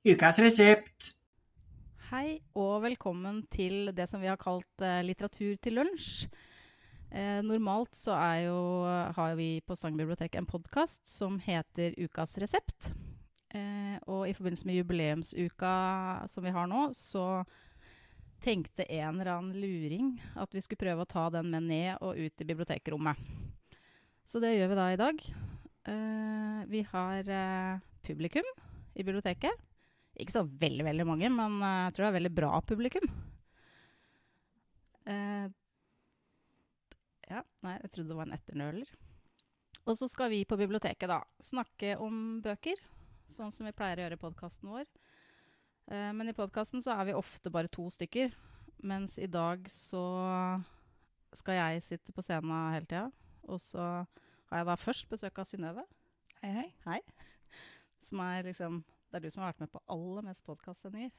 Ukas resept. Hei og velkommen til det som vi har kalt eh, litteratur til lunsj. Eh, normalt så er jo, har vi på Stang bibliotek en podkast som heter Ukas resept. Eh, og i forbindelse med jubileumsuka som vi har nå, så tenkte en eller annen luring at vi skulle prøve å ta den med ned og ut i bibliotekrommet. Så det gjør vi da i dag. Eh, vi har eh, publikum i biblioteket. Ikke så veldig veldig mange, men eh, jeg tror det er veldig bra publikum. Uh, ja, nei, jeg trodde det var en etternøler. Og så skal vi på biblioteket da snakke om bøker, sånn som vi pleier å gjøre i podkasten vår. Uh, men i podkasten så er vi ofte bare to stykker, mens i dag så skal jeg sitte på scenen hele tida. Og så har jeg da først besøk av Synnøve, Hei, hei. som er liksom Det er du som har vært med på aller mest podkastsendinger.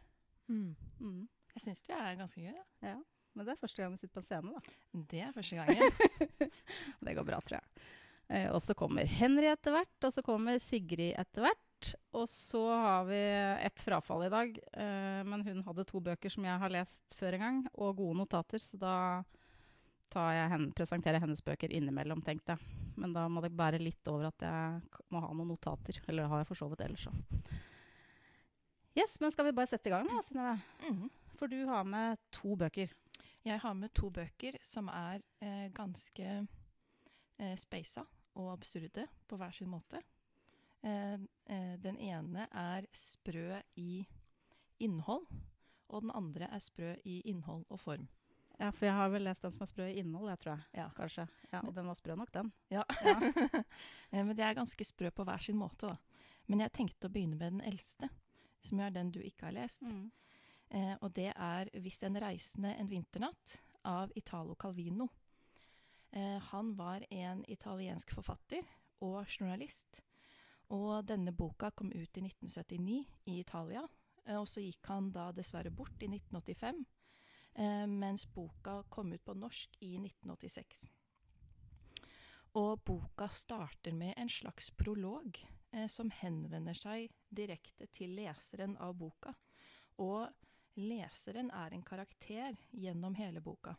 Mm. Mm. Jeg syns det er ganske gøy, da. Ja. Men det er første gang vi sitter på en scene, da. Det er første gangen. Det går bra, tror jeg. Eh, og så kommer Henry etter hvert, og så kommer Sigrid etter hvert. Og så har vi ett frafall i dag. Eh, men hun hadde to bøker som jeg har lest før en gang, og gode notater, så da henne, presenterer hennes bøker innimellom, tenkte jeg. Men da må det bære litt over at jeg må ha noen notater. Eller det har jeg for så vidt ellers òg. Yes, men skal vi bare sette i gang, da, Synnøve? -hmm. For du har med to bøker. Jeg har med to bøker som er eh, ganske eh, speisa og absurde på hver sin måte. Eh, eh, den ene er sprø i innhold, og den andre er sprø i innhold og form. Ja, for jeg har vel lest den som er sprø i innhold, jeg tror jeg. Ja. Kanskje. Ja, og den var sprø nok, den. Ja. ja. Men det er ganske sprø på hver sin måte, da. Men jeg tenkte å begynne med den eldste, som er den du ikke har lest. Eh, og det er 'Hvis en reisende en vinternatt' av Italo Calvino. Eh, han var en italiensk forfatter og journalist. Og denne boka kom ut i 1979 i Italia. Eh, og så gikk han da dessverre bort i 1985, eh, mens boka kom ut på norsk i 1986. Og boka starter med en slags prolog som henvender seg direkte til leseren av boka. Og leseren er en karakter gjennom hele boka.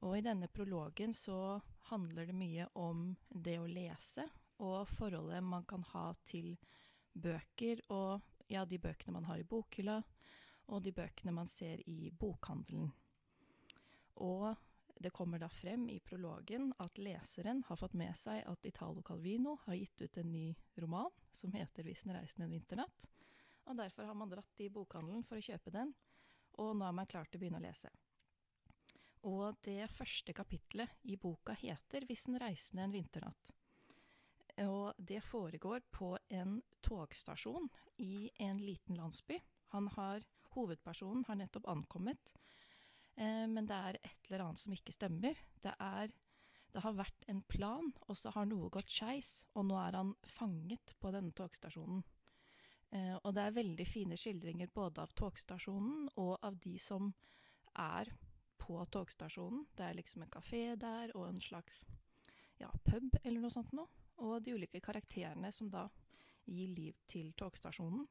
Og i denne prologen så handler det mye om det å lese, og forholdet man kan ha til bøker, og ja, de bøkene man har i bokhylla, og de bøkene man ser i bokhandelen. Og det kommer da frem i prologen at leseren har fått med seg at Italo Calvino har gitt ut en ny roman som heter 'Hvis den reisende en vinternatt'. Og derfor har man dratt i bokhandelen for å kjøpe den, og nå er man klar til å begynne å lese. Og det første kapitlet i boka heter 'Hvis den reisende en vinternatt'. Og det foregår på en togstasjon i en liten landsby. Han har, hovedpersonen har nettopp ankommet, men det er et eller annet som ikke stemmer. Det, er, det har vært en plan, og så har noe gått skeis, og nå er han fanget på denne togstasjonen. Eh, og det er veldig fine skildringer både av togstasjonen og av de som er på togstasjonen. Det er liksom en kafé der og en slags ja, pub eller noe sånt noe. Og de ulike karakterene som da gir liv til togstasjonen.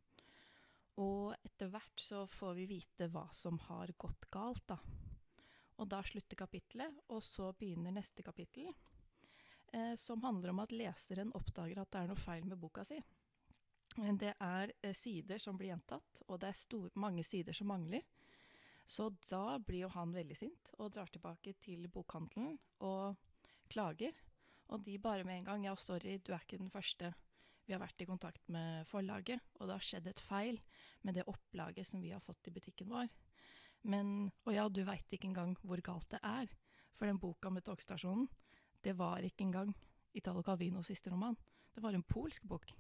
Og etter hvert så får vi vite hva som har gått galt, da. Og da slutter kapittelet, og så begynner neste kapittel, eh, som handler om at leseren oppdager at det er noe feil med boka si. Men Det er eh, sider som blir gjentatt, og det er stor, mange sider som mangler. Så da blir jo han veldig sint og drar tilbake til bokhandelen og klager. Og de bare med en gang Ja, sorry, du er ikke den første. Vi har vært i kontakt med forlaget, og det har skjedd et feil med det opplaget som vi har fått i butikken vår. Men Og ja, du veit ikke engang hvor galt det er. For den boka med togstasjonen, det var ikke engang Italo Calvinos siste roman. Det var en polsk bok.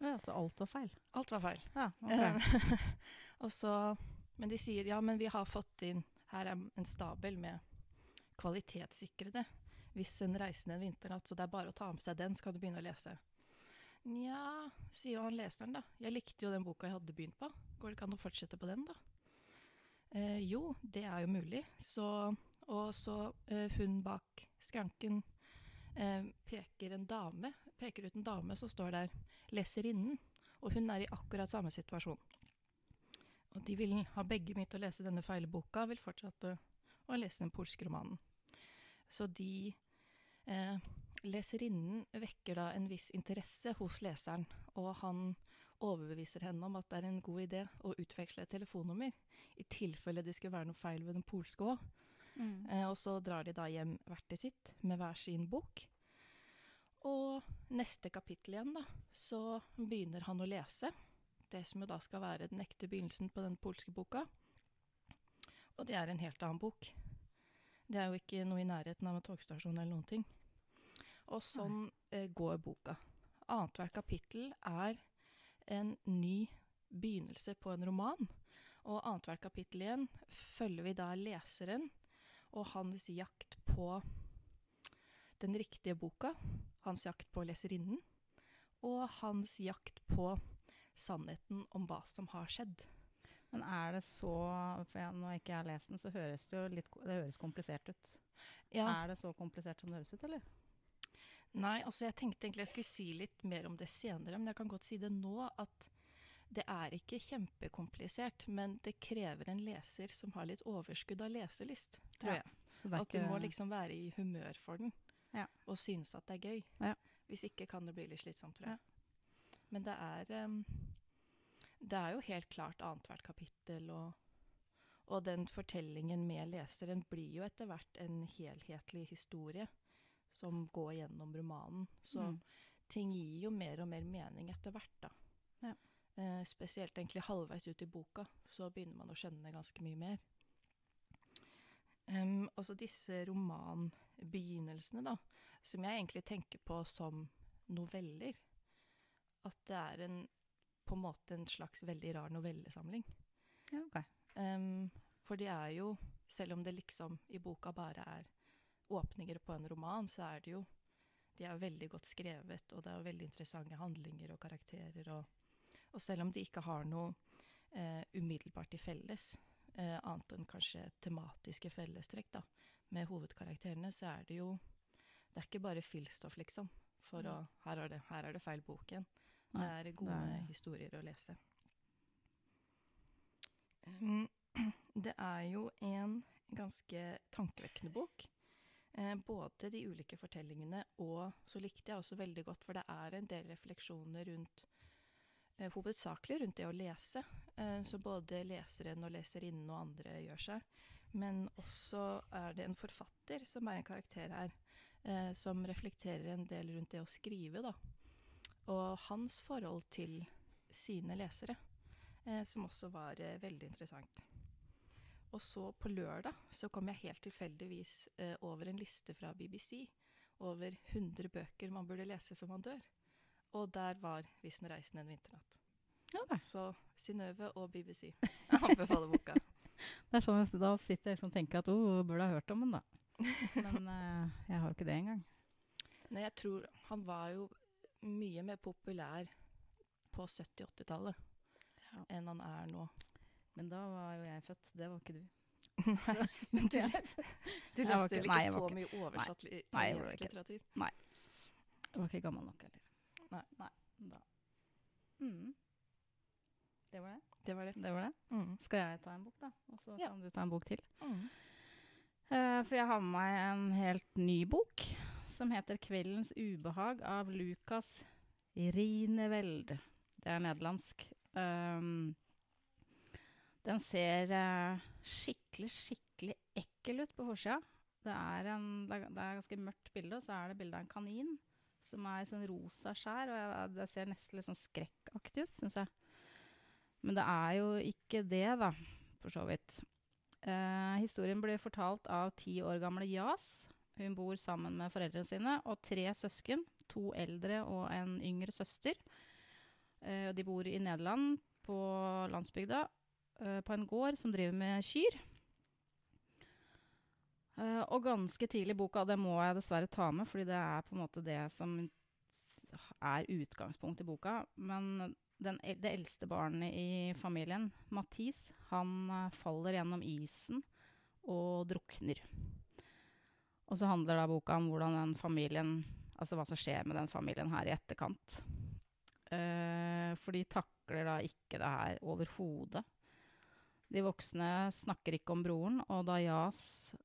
Ja, så alt var feil. Alt var feil. Ja, ok. Og så, men de sier ja, men vi har fått inn Her er en stabel med kvalitetssikrede hvis en reisende en vinternatt, så det er bare å ta med seg den, så kan du begynne å lese. Nja, sier jo han leseren, da. Jeg likte jo den boka jeg hadde begynt på. Går det ikke an å fortsette på den, da? Eh, jo, det er jo mulig. Så, og så eh, hun bak skranken eh, peker en dame, peker ut en dame som står der, leserinnen. Og hun er i akkurat samme situasjon. Og de vil ha begge begynt å lese denne feile boka, vil fortsette å lese den polske romanen. Så de eh, Leserinnen vekker da en viss interesse hos leseren, og han overbeviser henne om at det er en god idé å utveksle et telefonnummer, i tilfelle det skulle være noe feil ved den polske òg. Mm. Eh, og så drar de da hjem hvert til sitt med hver sin bok. Og neste kapittel igjen, da, så begynner han å lese. Det som jo da skal være den ekte begynnelsen på den polske boka. Og det er en helt annen bok. Det er jo ikke noe i nærheten av en togstasjon eller noen ting. Og sånn eh, går boka. Annethvert kapittel er en ny begynnelse på en roman. Og annethvert kapittel igjen følger vi da leseren og hans jakt på den riktige boka. Hans jakt på leserinnen. Og hans jakt på sannheten om hva som har skjedd. Men er det så For jeg, når jeg ikke har lest den, så høres det jo litt Det høres komplisert ut. Ja. Er det så komplisert som det høres ut, eller? Nei, altså jeg tenkte egentlig jeg skulle si litt mer om det senere, men jeg kan godt si det nå at det er ikke kjempekomplisert, men det krever en leser som har litt overskudd av leselyst, tror Ja, jeg. At du må liksom være i humør for den, Ja. og synes at det er gøy. Ja. Hvis ikke kan det bli litt slitsomt, tror jeg. Men det er um, Det er jo helt klart annethvert kapittel, og, og den fortellingen med leseren blir jo etter hvert en helhetlig historie som går gjennom romanen. Så Mm. ting gir jo mer og mer mening etter hvert, da. Ja. Eh, spesielt egentlig halvveis ut i boka, så begynner man å skjønne ganske mye mer. Um, også disse romanbegynnelsene, da, som jeg egentlig tenker på som noveller. At det er en, på en måte en slags veldig rar novellesamling. Ja, okay. Um, for de er jo, selv om det liksom i boka bare er åpninger på en roman, så er det jo De er jo veldig godt skrevet, og det er jo veldig interessante handlinger og karakterer. Og, og selv om de ikke har noe eh, umiddelbart til felles, eh, annet enn kanskje tematiske fellestrekk da, med hovedkarakterene, så er det jo Det er ikke bare fyllstoff, liksom. For å Her er det, her er det feil bok igjen. Nei, det er gode er- historier å lese. Det er jo en ganske tankevekkende bok. Eh, både de ulike fortellingene, og så likte jeg også veldig godt, for det er en del refleksjoner rundt eh, Hovedsakelig rundt det å lese, eh, så både leseren og leserinnen og andre gjør seg. Men også er det en forfatter som er en karakter her, som reflekterer en del rundt det å skrive, da. Og hans forhold til sine lesere, som også var veldig interessant. Og så på lørdag så kom jeg helt tilfeldigvis eh, over en liste fra BBC over 100 bøker man burde lese før man dør. Og der var 'Hvis den reisende en vinternatt'. Okay. Så Synnøve og BBC. Jeg anbefaler boka. Det er sånn at Da sitter jeg liksom og tenker at oh, burde ha hørt om den, da. Men eh, jeg har jo ikke det engang. Nei, jeg tror han var jo mye mer populær på 70-80-tallet Ja. enn han er nå. Men da var jo jeg født. Det var ikke du. Så, Men du, Jeg du leste ikke- vel nei, ikke jeg så ikke- mye oversatt Nei, jeg gjorde italiensk var ikke gammel nok heller. Nei. Nei. Da. Mm. Det var det. Det var det. Det var det. Mm. Skal jeg ta en bok, da? Og så Ja. kan du ta en bok til. Mm. Uh, for jeg har med meg en helt ny bok som heter 'Kveldens ubehag' av Lukas Rineveld. Det er nederlandsk. Um, den ser eh, skikkelig, skikkelig ekkel ut på forsida. Det er, en, det, er, ganske mørkt bilde, og så er det bilde av en kanin som er sånn rosa skjær. Og jeg, det ser nesten litt sånn skrekkaktig ut, syns jeg. Men det er jo ikke det, da, for så vidt. Eh, historien blir fortalt av ti år gamle Jas. Hun bor sammen med foreldrene sine og tre søsken. To eldre og en yngre søster. Eh, de bor i Nederland, på landsbygda, eh, på en gård som driver med kyr. Uh, og ganske tidlig i boka, det må jeg dessverre ta med, fordi det er på en måte det som er utgangspunktet i boka. Men den, det eldste barnet i familien, Mathis, han eh, faller gjennom isen og drukner. Og så handler da boka om hvordan den familien Altså hva som skjer med den familien her i etterkant. Uh, for de takler da ikke det her overhodet. De voksne snakker ikke om broren, og da Jas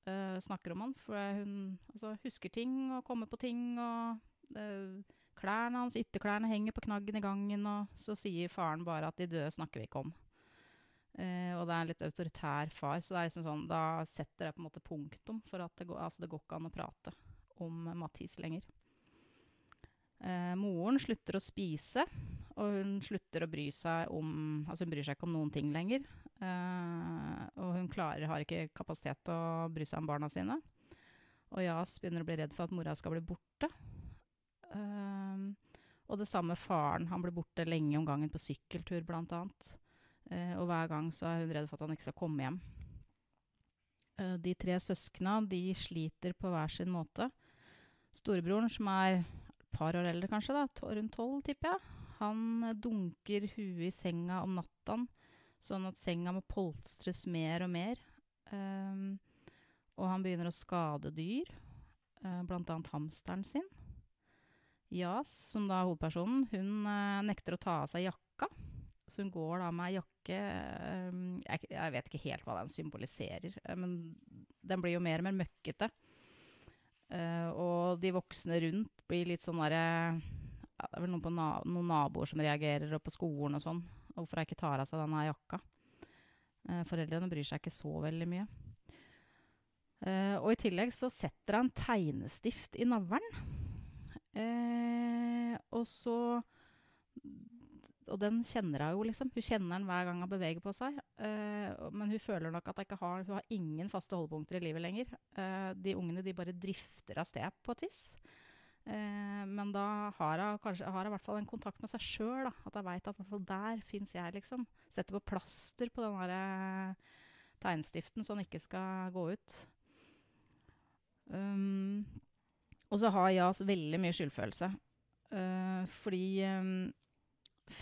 eh, snakker om han, for hun altså, husker ting og kommer på ting, og eh, klærne hans, ytterklærne, henger på knaggen i gangen, og så sier faren bare at de døde snakker vi ikke om. Eh, og det er en litt autoritær far, så det er liksom sånn, da setter det på en måte punktum for at det går, altså det går ikke an å prate om Mathis lenger. Eh, moren slutter å spise, og hun slutter å bry seg om Altså hun bryr seg ikke om noen ting lenger. Uh, og hun klarer, har ikke kapasitet til å bry seg om barna sine. Og Jas begynner å bli redd for at mora skal bli borte. Uh, og det samme faren. Han blir borte lenge om gangen på sykkeltur, blant annet. Uh, og hver gang så er hun redd for at han ikke skal komme hjem. de tre søskna de sliter på hver sin måte. Storebroren, som er et par år eldre kanskje, da, rundt tolv, tipper jeg, han dunker huet i senga om nattaen Sånn at senga må polstres mer og mer. Um, og han begynner å skade dyr, uh, bl.a. hamsteren sin. Jas, som da er hovedpersonen, hun uh, nekter å ta av seg jakka. Så hun går da med jakke um, jeg, jeg, vet ikke helt hva den symboliserer, uh, men den blir jo mer og mer møkkete. Uh, og de voksne rundt blir litt sånn derre ja, Det er vel noen, na noen naboer som reagerer, og på skolen og sånn. Hvorfor jeg ikke tar av seg denne jakka. Eh, foreldrene bryr seg ikke så veldig mye. Eh, og i tillegg så setter han tegnestift i navlen. Eh, og så Og den kjenner hun jo, liksom. Hun kjenner den hver gang han beveger på seg. Eh, men hun føler nok at hun ikke har, hun har ingen faste holdepunkter i livet lenger. De ungene de bare drifter av sted på et vis. Eh, men da har hun kanskje har hun i hvert fall en kontakt med seg sjøl. At hun veit at der fins jeg, liksom. Setter på plaster på den der eh, tegnestiften så den ikke skal gå ut. Um, og så har Jas veldig mye skyldfølelse. Uh, fordi um,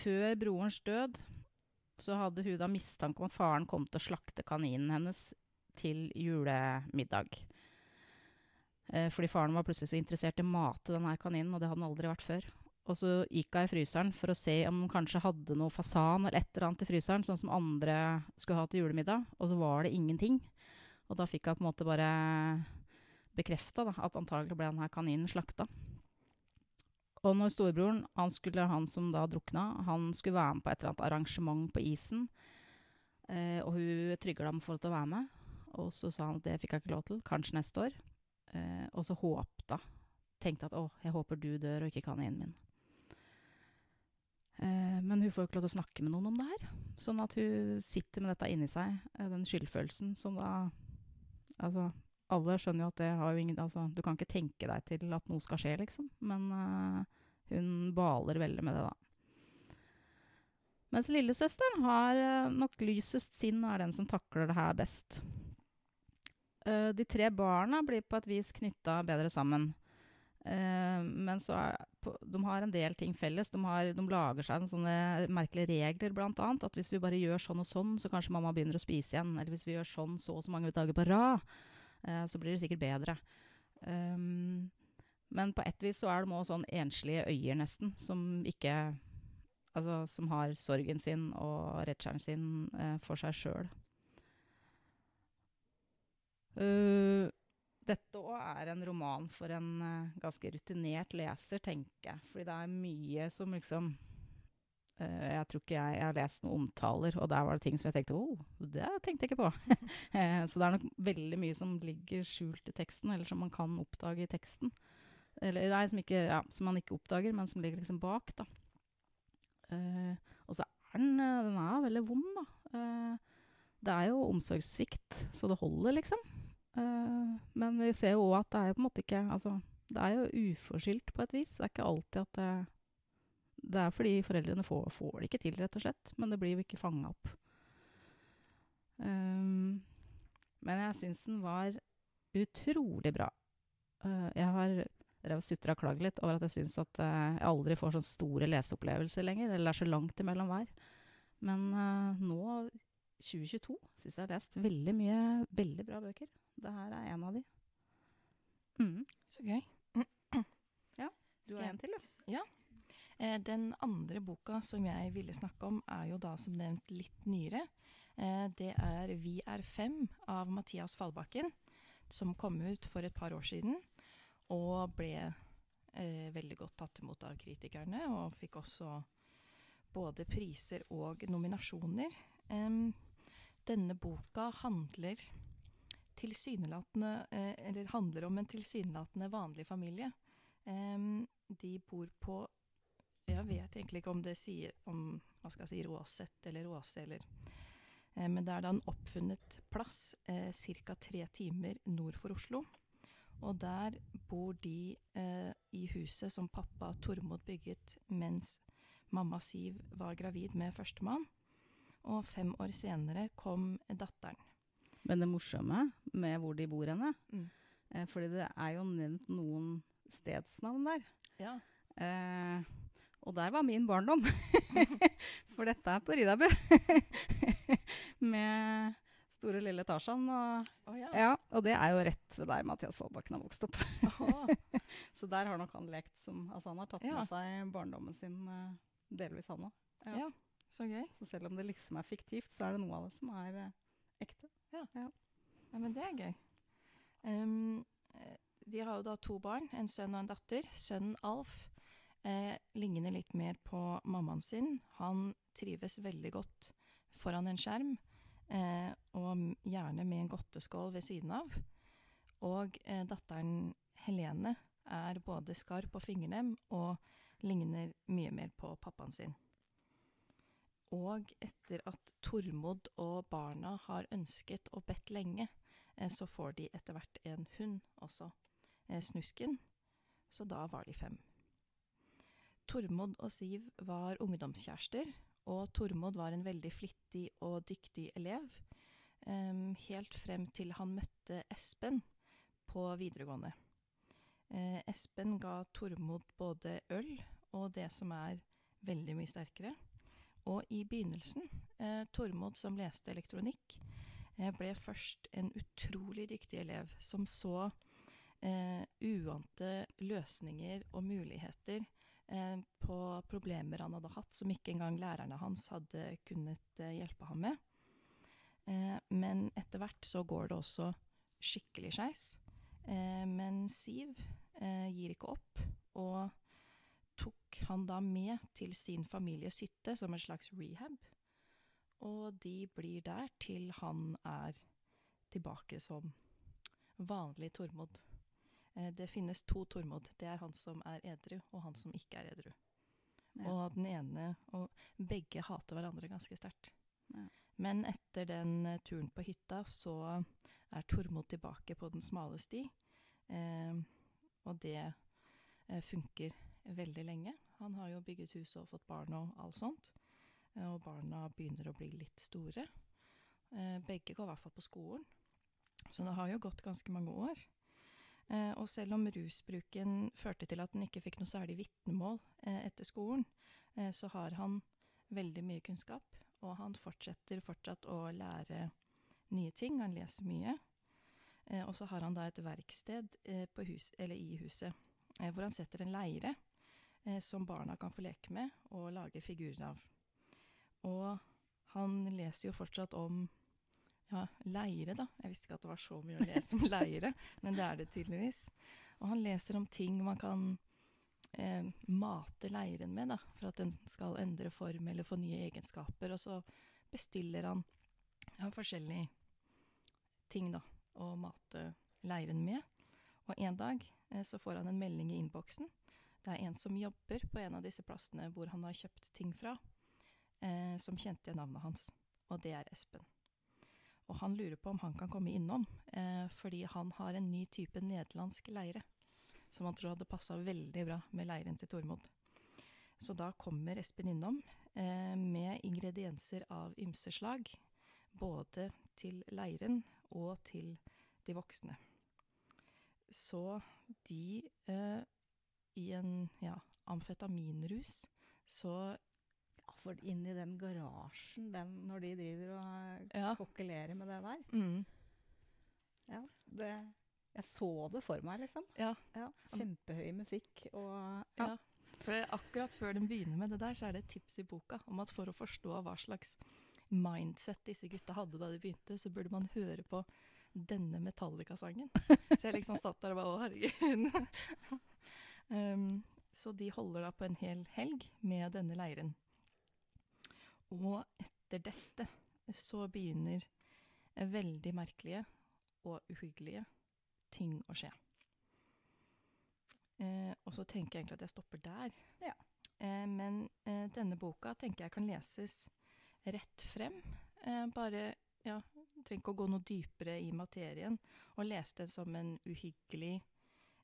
før brorens død så hadde hun da mistanke om at faren kom til å slakte kaninen hennes til julemiddag. Eh, fordi faren var plutselig så interessert i å mate denne kaninen, og det hadde han aldri vært før. Og så gikk hun i fryseren for å se om hun kanskje hadde noe fasan eller et eller annet i fryseren, sånn som andre skulle ha til julemiddag, og så var det ingenting. Og da fikk hun på en måte bare bekrefta at antagelig ble denne kaninen slakta. Og når storebroren, han, skulle, han som da drukna, han skulle være med på et eller annet arrangement på isen, eh, og hun trygla ham for å være med, og så sa han at det fikk jeg ikke lov til, kanskje neste år. Eh, og så håpte Tenkte at å, jeg håper du dør og ikke kaninen min. Eh, men hun får jo ikke lov til å snakke med noen om det her. Sånn at hun sitter med dette inni seg, eh, den skyldfølelsen som da Altså, alle skjønner jo at det har jo ingen Altså, du kan ikke tenke deg til at noe skal skje, liksom. Men eh, hun baler veldig med det, da. Mens lillesøsteren har uh, nok lysest sinn og er den som takler det her best. Uh, de tre barna blir på et vis knytta bedre sammen. Uh, men så er, de har en del ting felles. De, har, de lager seg sånne merkelige regler, bl.a. At hvis vi bare gjør sånn og sånn, så kanskje mamma begynner å spise igjen. Eller hvis vi gjør sånn så og så mange dager på rad, uh, så blir det sikkert bedre. Men på et vis så er de òg sånn enslige øyer, nesten, som ikke Altså som har sorgen sin og redselen sin for seg sjøl. Uh, dette òg er en roman for en uh, ganske rutinert leser, tenker jeg. Fordi det er mye som liksom uh, Jeg tror ikke jeg, jeg, har lest noen omtaler, og der var det ting som jeg tenkte Å, oh, det tenkte jeg ikke på. så det er nok veldig mye som ligger skjult i teksten, eller som man kan oppdage i teksten. Eller nei, som, ikke, ja, som man ikke oppdager, men som ligger liksom bak, da. og så er den, den er veldig vond, da. det er jo omsorgssvikt, så det holder, liksom. Uh, men vi ser jo òg at det er jo på en måte ikke Altså, det er jo uforskyldt på et vis. Det er ikke alltid at det Det er fordi foreldrene får, får det ikke til, rett og slett. Men det blir jo ikke fanga opp. Um, men jeg syns den var utrolig bra. Uh, jeg har sutra og klagd litt over at jeg syns at uh, jeg aldri får sånne store leseopplevelser lenger. Eller er så langt imellom hver. Men nå, 2022, syns jeg har lest veldig mye veldig bra bøker. Det her er en av de. Mm. Så gøy. Ja. Du har en til, du. Ja. Eh, den andre boka som jeg ville snakke om, er jo da som nevnt litt nyere. Eh, det er 'Vi er fem' av Mathias Fallbakken, som kom ut for et par år siden. Og ble eh, veldig godt tatt imot av kritikerne, og fikk også både priser og nominasjoner. Denne boka handler tilsynelatende eh, Eller handler om en tilsynelatende vanlig familie. De bor på Jeg vet egentlig ikke om det sier om hva skal jeg si, Råset eller Råse eller eh, Men det er da en oppfunnet plass eh, ca. tre timer nord for Oslo. Og der bor de i huset som pappa Tormod bygget mens mamma Siv var gravid med førstemann. Og fem år senere kom datteren. Men det morsomme med hvor de bor henne Mm. eh, Fordi det er jo nevnt noen stedsnavn der. Ja. Eh, og der var min barndom. For dette er på Ridabu. Med store lille Tarzan. Og, oh, ja. ja, og det er jo rett ved der Mathias Fallbakken har vokst opp. Så der har nok han lekt som Altså han har tatt Ja. med seg barndommen sin eh, delvis, han òg. Ja. Så gøy. Så selv om det liksom er fiktivt, så er det noe av det som er eh, ekte. Ja, men det er gøy. Eh, de har jo da to barn, en sønn og en datter. Sønnen Alf eh, ligner litt mer på mammaen sin. Han trives veldig godt foran en skjerm, eh, og gjerne med en godteskål ved siden av. Og eh, datteren Helene er både skarp på fingrene og ligner mye mer på pappaen sin. Og etter at Tormod og barna har ønsket og bedt lenge, eh, så får de etter hvert en hund også, eh, Snusken. Så da var de fem. Tormod og Siv var ungdomskjærester, og Tormod var en veldig flittig og dyktig elev, helt frem til han møtte Espen på videregående. Eh, Espen ga Tormod både øl og det som er veldig mye sterkere. Og i begynnelsen, eh, Tormod som leste elektronikk, eh, ble først en utrolig dyktig elev som så eh, uante løsninger og muligheter eh, på problemer han hadde hatt, som ikke engang lærerne hans hadde kunnet eh, hjelpe ham med. Eh, men etter hvert så går det også skikkelig skeis. Men Siv gir ikke opp, og tok han da med til sin families hytte som en slags rehab. Og de blir der til han er tilbake som vanlig Tormod. Eh, det finnes to Tormod. Det er han som er edru, og han som ikke er edru. Ja. Og den ene Og begge hater hverandre ganske sterkt. Ja. Men etter den eh, turen på hytta, så er Tormod tilbake på den smale sti. Eh, og det eh, funker veldig lenge. Han har jo bygget hus og fått barn og alt sånt. Eh, og barna begynner å bli litt store. Eh, begge går i hvert fall på skolen. Så det har jo gått ganske mange år. Eh, og selv om rusbruken førte til at han ikke fikk noe særlig vitnemål etter skolen, så har han veldig mye kunnskap. Og han fortsetter fortsatt å lære nye ting. Han leser mye. Og så har han da et verksted på hus, eller i huset hvor han setter en leire som barna kan få leke med og lage figurer av. Og han leser jo fortsatt om ja, leire, da. Jeg visste ikke at det var så mye å lese om leire, men det er det tydeligvis. Og han leser om ting man kan eh, mate leiren med, da, for at den skal endre form eller få nye egenskaper. Og så bestiller han ja, forskjellige ting da, å mate leiren med. Og en dag eh, så får han en melding i innboksen. Det er en som jobber på en av disse plassene hvor han har kjøpt ting fra, eh, som kjente navnet hans. Og det er Espen. Og han lurer på om han kan komme innom, eh, fordi han har en ny type nederlandsk leire. Som han tror hadde passa veldig bra med leiren til Tormod. Så da kommer Espen innom eh, med ingredienser av ymse slag. Både til leiren og til de voksne. Så de eh, i en ja, amfetaminrus så Ja, for inn i den garasjen den, når de driver og eh, Ja. kokkelerer med det der mm, ja, det, Jeg så det for meg, liksom. Ja. Ja, Kjempehøy musikk og Ja. For For akkurat før den begynner med det der, så er det et tips i boka om at for å forstå hva slags mindset disse gutta hadde da de begynte, så burde man høre på denne Metallica-sangen. Så jeg liksom satt der og bare Å, herregud. Um, så de holder da på en hel helg med denne leiren. Og etter dette så begynner veldig merkelige og uhyggelige ting å skje. Eh, og så tenker jeg egentlig at jeg stopper der. Ja. Eh, men eh, denne boka tenker jeg kan leses rett frem. Eh, bare ja, trenger ikke å gå noe dypere i materien. Og lese den som en uhyggelig,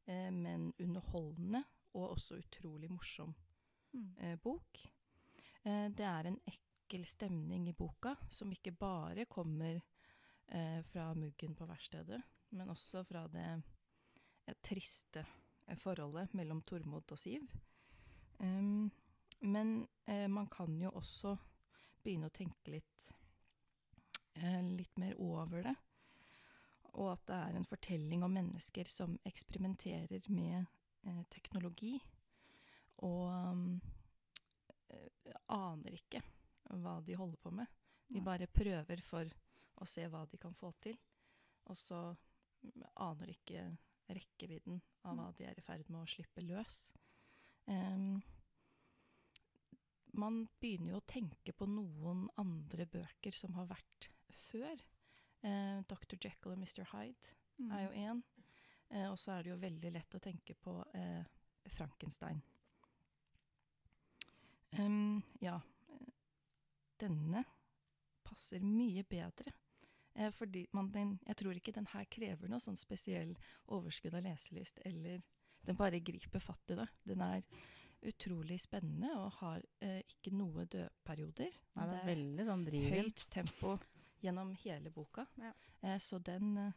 eh, men underholdende og også utrolig morsom Mm. eh, bok. Eh, det er en ekkel stemning i boka, som ikke bare kommer eh, fra muggen på verkstedet, men også fra det triste eh, forholdet mellom Tormod og Siv. Men eh, man kan jo også begynne å tenke litt, eh, litt mer over det. Og at det er en fortelling om mennesker som eksperimenterer med eh, teknologi. Og eh, aner ikke hva de holder på med. De bare prøver for å se hva de kan få til. Og så aner de ikke rekkevidden av hva de er i ferd med å slippe løs. Um, man begynner jo å tenke på noen andre bøker som har vært før. Eh, Dr. Jekyll og Mr. Hyde Mm. er jo én. Eh, og så er det jo veldig lett å tenke på eh, Frankenstein. Um, ja, eh, denne passer mye bedre. Eh, fordi man, den, jeg tror ikke den her krever noe sånn spesiell overskudd av leselyst, eller den bare griper fatt i det. Den er utrolig spennende og har eh, ikke noe dødperioder. Nei, det er veldig sånn driv høyt tempo gjennom hele boka. Ja. Eh, så den eh,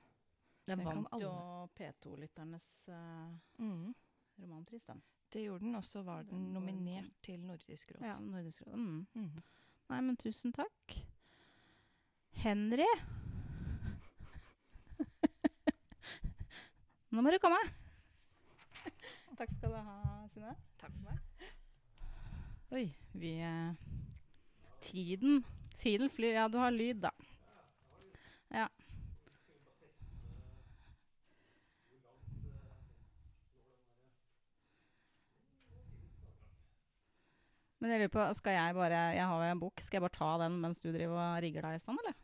Den den vant jo. P2-lytternes eh, mm, romanpris, den. Det gjorde den, og så var den nominert til Nordisk råd. Ja, Nordisk råd. Mm. Mm. Nei, men tusen takk. Henry. Nå må du komme. Takk skal du ha, Synne. Takk for meg. Oi, vi eh, Tiden Tiden flyr. Ja, du har lyd, da. Ja. Men jeg lurer på, skal jeg bare Jeg har jo en bok. Skal jeg bare ta den mens du driver og rigger deg i stand, eller?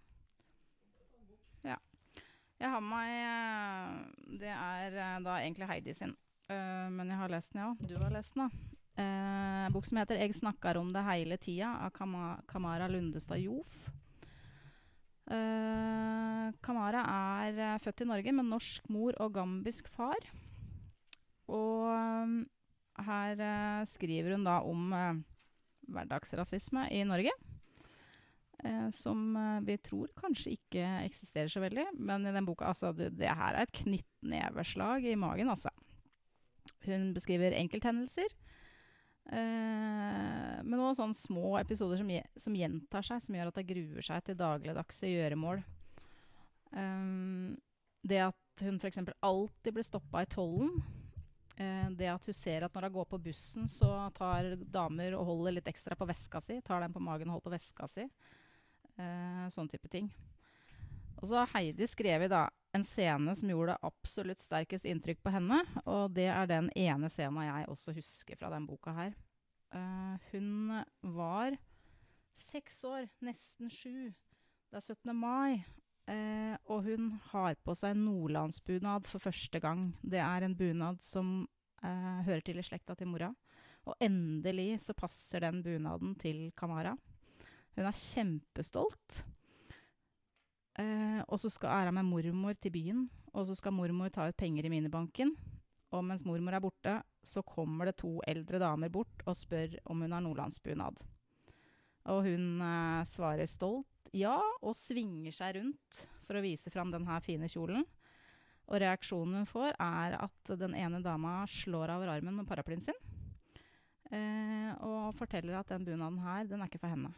Ja. Jeg har med meg eh, Det er eh, da egentlig Heidi sin. Uh, men jeg har lest den, ja. Du har lest den, da. Uh, bok som heter 'Eg snakkar om det heile tida' av Kamara Lundestad Jof. Eh, Kamara er eh, født i Norge med norsk mor og gambisk far. Og eh, her uh, skriver hun da om hverdagsrasisme i Norge. Som vi tror kanskje ikke eksisterer så veldig. Men i den boka, altså, du, det her er et knyttneveslag i magen, altså. Hun beskriver enkelthendelser. Eh, men noen sånne små episoder som, som gjentar seg, som gjør at det gruer seg til dagligdagse gjøremål. Um, det at hun f.eks. alltid blir stoppa i tollen. Uh, det at hun ser at når hun går på bussen, så tar damer og holder litt ekstra på veska si. Tar den på magen og holder på veska si. Uh, sånne type ting. Og så har Heidi skrevet da en scene som gjorde det absolutt sterkest inntrykk på henne. Og det er den ene scenen jeg også husker fra den boka her. Uh, hun var seks år, nesten sju. Det er 17. mai. Uh, og hun har på seg nordlandsbunad for første gang. Det er en bunad som uh, hører til i slekta til mora. Og endelig så passer den bunaden til Kamara. Hun er kjempestolt. Eh, og så skal æra med mormor til byen, og så skal mormor ta ut penger i minibanken. Og mens mormor er borte, så kommer det to eldre damer bort og spør om hun har nordlandsbunad. Og hun eh, svarer stolt ja, og svinger seg rundt for å vise fram denne fine kjolen. Og reaksjonen hun får, er at den ene dama slår av armen med paraplyen sin. Eh, og forteller at den bunaden her, den er ikke for henne.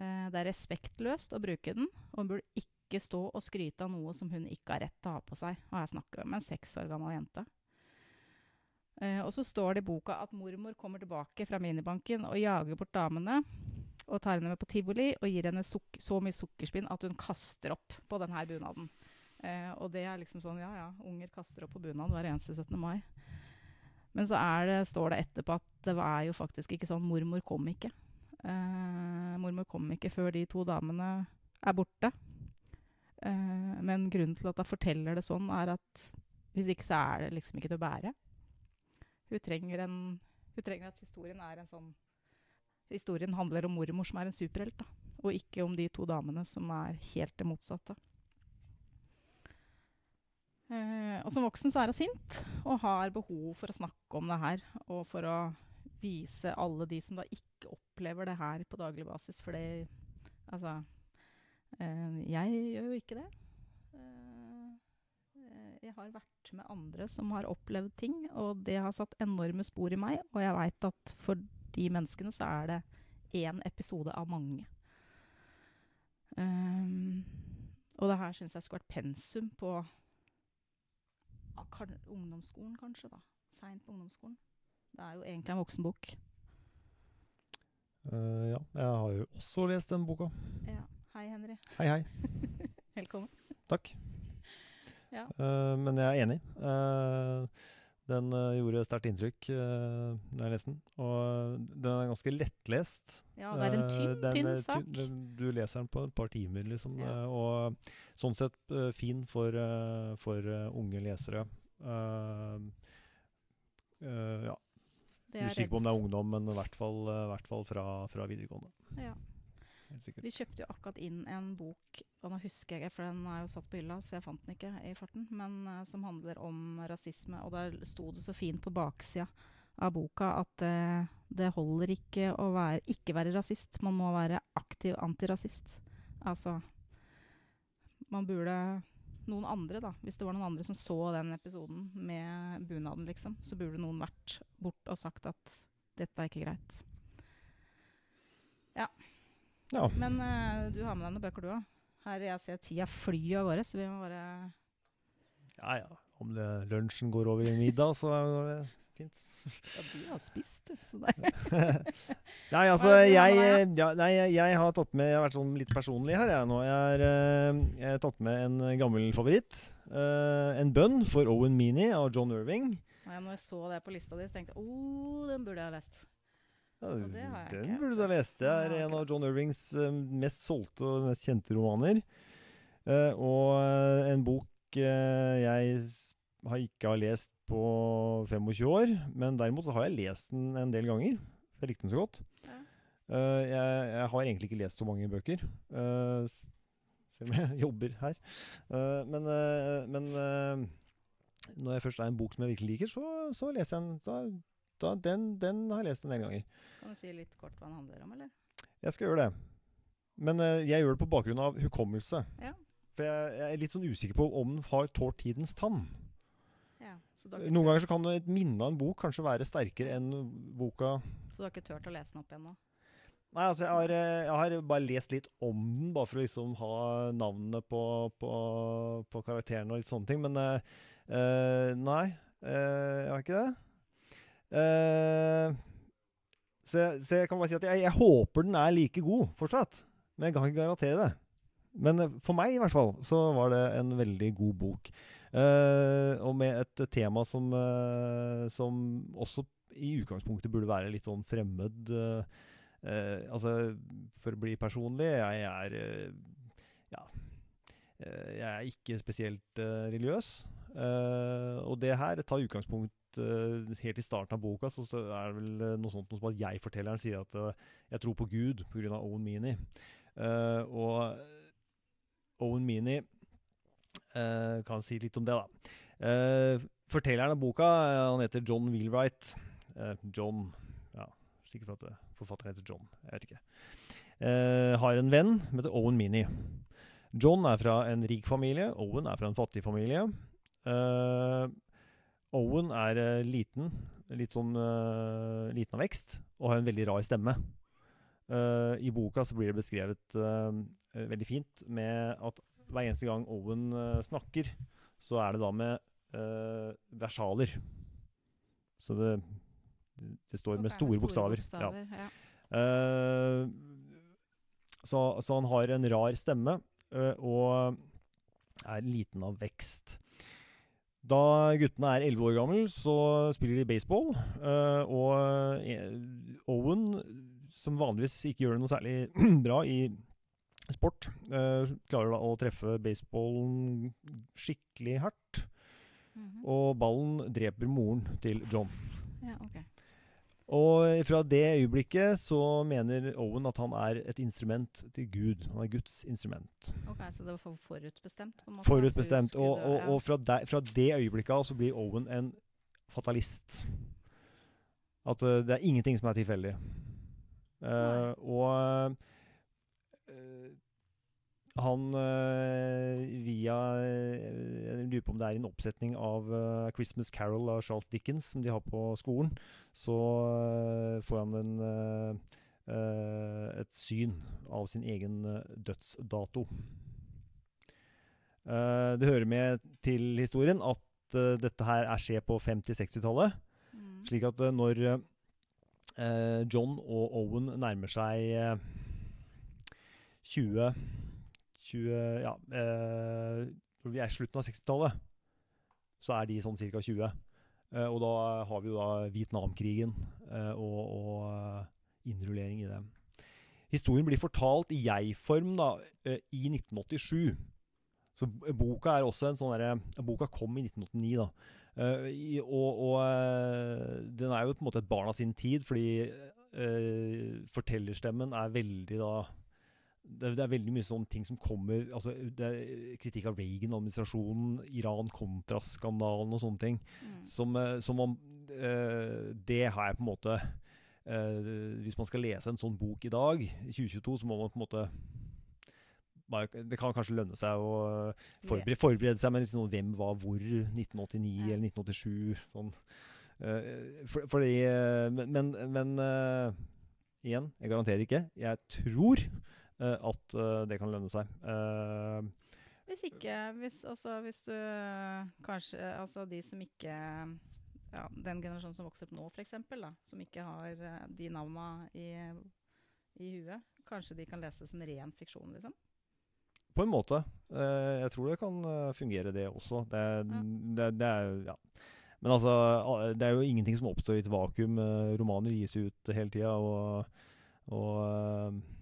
Eh, det er respektløst å bruke den, og hun burde ikke stå og skryte av noe som hun ikke har rett til å ha på seg. Og her snakker vi om en seks år gammel jente. Eh, og så står det i boka at mormor kommer tilbake fra minibanken og jager bort damene. Og tar henne med på tivoli og gir henne så mye sukkerspinn at hun kaster opp på denne bunaden. Eh, og det er liksom sånn Ja, ja, unger kaster opp på bunad hver eneste 17. mai. Men så det, står det etterpå at det er jo faktisk ikke sånn. Mormor kom ikke. Eh, mormor kom ikke før de to damene er borte. Eh, men grunnen til at hun forteller det sånn, er at hvis ikke så er det liksom ikke til å bære. Hun trenger, en, hun trenger at historien er en sånn Historien handler om mormor som er en superhelt, da, og ikke om de to damene som er helt det motsatte. Eh, og som voksen så er hun sint og har behov for å snakke om det her. Og for å vise alle de som da ikke opplever det her på daglig basis. For det Altså eh, Jeg gjør jo ikke det. Eh, jeg har vært med andre som har opplevd ting, og det har satt enorme spor i meg. Og jeg veit at for de menneskene så er det én episode av mange. Um, og det her syns jeg skulle vært pensum på ungdomsskolen, kanskje. da. Seint på ungdomsskolen. Det er jo egentlig en voksenbok. Uh, ja, jeg har jo også lest den boka. Ja. Hei, Henry. Hei, hei. Velkommen. Takk. Ja. Uh, men jeg er enig. Uh, den gjorde sterkt inntrykk uh, når jeg leste den. Og den er ganske lettlest. Ja, det er en tynn, tynn sak. Tynn, du leser den på et par timer, liksom. Ja. og sånn sett fin for, for unge lesere. Uh. Usikker på om det er ungdom, men i hvert fall, uh, hvert fall fra, fra, videregående. Ja. Vi kjøpte jo akkurat inn en bok, og nå husker jeg for den er jo satt på hylla, så jeg fant den ikke i farten, men som handler om rasisme. Og der sto det så fint på baksida av boka at det holder ikke å være, ikke være rasist. Man må være aktiv antirasist. Altså Man burde noen andre, da. Hvis det var noen andre som så den episoden med bunaden, liksom, så burde noen vært bort og sagt at dette er ikke greit. Ja. ja. Men uh, du har med deg noen bøker, du òg. Her jeg ser tida fly av gårde, så vi må bare Ja ja. Om det, lunsjen går over i middag, så går det fint. Ja, du har spist, du. Så det Nei, altså, jeg, ja, nei, jeg, har tatt med Jeg har vært sånn litt personlig her, jeg nå. Jeg har, uh, tatt med en gammel favoritt. Uh, en bønn for Owen Meany av John Irving. Ja, når jeg så det på lista di, så tenkte jeg oh, den burde jeg ha lest. Ja, den burde du ha lest. Det er en av John Irvings uh, mest solgte og mest kjente romaner. og en bok jeg har ikke har lest på 25 år. Men derimot så har jeg lest den en del ganger. Jeg likte den så godt. Ja. Uh, jeg, jeg, har egentlig ikke lest så mange bøker. Uh, selv om jeg jobber her. Uh, men, men når jeg først er en bok som jeg virkelig liker, så, så leser jeg den. Da, da, den, den, har jeg lest en del ganger. Kan du si litt kort hva den handler om, eller? Jeg skal gjøre det. Men jeg gjør det på bakgrunn av hukommelse. Ja. For jeg, jeg, er litt sånn usikker på om den har tålt tidens tann. Noen ganger så kan et minne av en bok kanskje være sterkere enn boka Så du har ikke turt å lese den opp igjen nå? Nei, altså jeg har, eh, jeg har, bare lest litt om den, bare for å liksom ha navnene på, på, på karakterene og litt sånne ting. Men uh, nei, uh, jeg har ikke det. Uh, så, så, jeg, kan bare si at jeg, jeg, håper den er like god fortsatt. Men jeg kan ikke garantere det. Men for meg i hvert fall så var det en veldig god bok. Uh, med et tema som, uh, som også i utgangspunktet burde være litt sånn fremmed. Uh, altså, for å bli personlig, jeg er Ja. jeg er ikke spesielt religiøs. og det her tar utgangspunkt helt i starten av boka så er det vel noe sånt som at jeg-fortelleren sier at jeg tror på Gud pga. Owen Meany. og Owen Meany kan si litt om det, da. Uh, fortelleren av boka han heter John Wheelwright. Uh, John Ja, sikkert for at forfatteren heter John. Jeg vet ikke. har en venn som heter Owen Meany. John er fra en rik familie. Owen er fra en fattig familie. Owen er liten, litt sånn liten av vekst, og har en veldig rar stemme. I boka så blir det beskrevet veldig fint med at hver eneste gang Owen uh, snakker, så er det da med uh, versaler. Så det, det står med Ok, store bokstaver. Bokstaver, ja. Eh, så, så han har en rar stemme uh, og er liten av vekst. Da guttene er 11 år gammel, så spiller de baseball. og Owen, som vanligvis ikke gjør det noe særlig bra i sport, eh, klarer da å treffe baseballen skikkelig hardt. Mhm. Og ballen dreper moren til John. ja, ok. Og fra det øyeblikket så mener Owen at han er et instrument til Gud. Han er Guds instrument. Ok, Så det var forutbestemt? på en måte, Forutbestemt. Og, og, og fra, de, fra det øyeblikket av så blir Owen en fatalist. At uh, det er ingenting som er tilfeldig. Uh, og eh, han eh, via eh, Jeg lurer på om det er en oppsetning av eh, 'Christmas Carol' av Charles Dickens som de har på skolen. Så får han en, et syn av sin egen dødsdato. Det hører med til historien at dette her er skjer på 50-60-tallet. Mm. Slik at når John og Owen nærmer seg eh, 20 20 Ja eh, Når vi er i slutten av 60-tallet, så er de sånn ca. 20. Eh, og da har vi jo da Vietnamkrigen eh, og, og eh, innrullering i det. Historien blir fortalt i jeg-form da, eh, i 1987. Så boka er også en sånn derre Boka kom i 1989, da. Uh, i, og og uh, den er jo på en måte et barn av sin tid, fordi uh, fortellerstemmen er veldig da det, det er veldig mye sånne ting som kommer altså det er Kritikk av Reagan-administrasjonen, Iran kontraskandalen og sånne ting. Mm. Som, eh, som om eh, Det har jeg på en måte eh, Hvis man skal lese en sånn bok i dag, i 2022, så må man på en måte Det kan kanskje lønne seg å forberede, forberede seg med liksom, hvem var hvor, 1989 Ja. eller 1987. Sånn. Eh, for, fordi eh, Men, men, men eh, igjen, jeg garanterer ikke. Jeg tror eh, at eh, det kan lønne seg. Eh, Hvis ikke hvis, altså, hvis du kanskje Altså de som ikke ja, Den generasjonen som vokser opp nå, f.eks., som ikke har eh, de navna i, i huet, kanskje de kan lese som ren fiksjon, liksom? På en måte. Eh, jeg tror det kan eh, fungere, det også. Det, Ja. det, det er ja. Men altså, det er jo ingenting som oppstår i et vakuum. Eh, romaner gis ut hele tida, og, og eh, eh,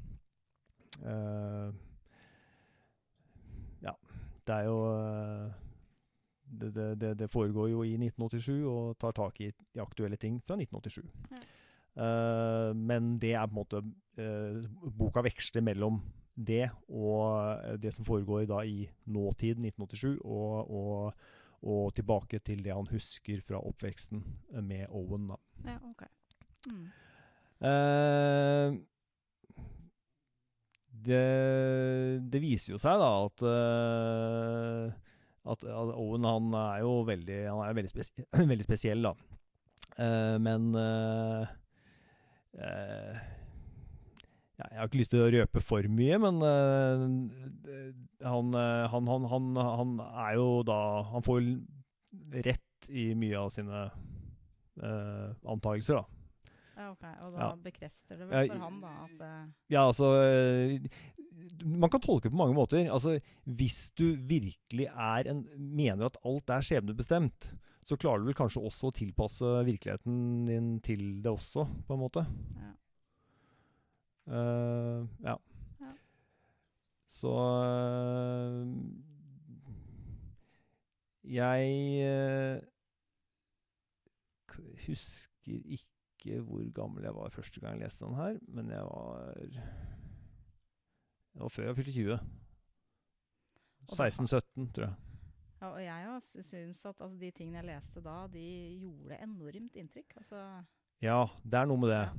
Ja. Det er jo eh, det, det, det, foregår jo i 1987 og tar tak i, i aktuelle ting fra 1987. Ja. Uh, men det er på en måte uh, Boka veksler mellom det og eh, det som foregår da i nåtid, 1987, og, og, og tilbake til det han husker fra oppveksten eh, med Owen. da. Ja, ok. Mm. Eh, det, det viser jo seg da at eh, at, Owen han er jo veldig er veldig, spes veldig spesiell, da. Uh, men uh, uh, Jeg har ikke lyst til å røpe for mye, men han, han, han, han, er jo da Han får rett i mye av sine antakelser, da. Ja, ok. Og da Ja. bekrefter det vel for han, da, at eh, Ja, altså eh, Man kan tolke det på mange måter. Altså, Hvis du virkelig er en, mener at alt er skjebnebestemt, så klarer du vel kanskje også å tilpasse virkeligheten din til det også, på en måte. Ja. Uh, ja. Ja. Så uh, Jeg uh, husker ikke hvor gammel jeg var første gang jeg leste den her, men jeg var Det var før jeg fylte 20. 16-17, tror jeg. ja, Og jeg syns at altså, de tingene jeg leste da, de gjorde enormt inntrykk. Altså, Ja, det er noe med det. ja.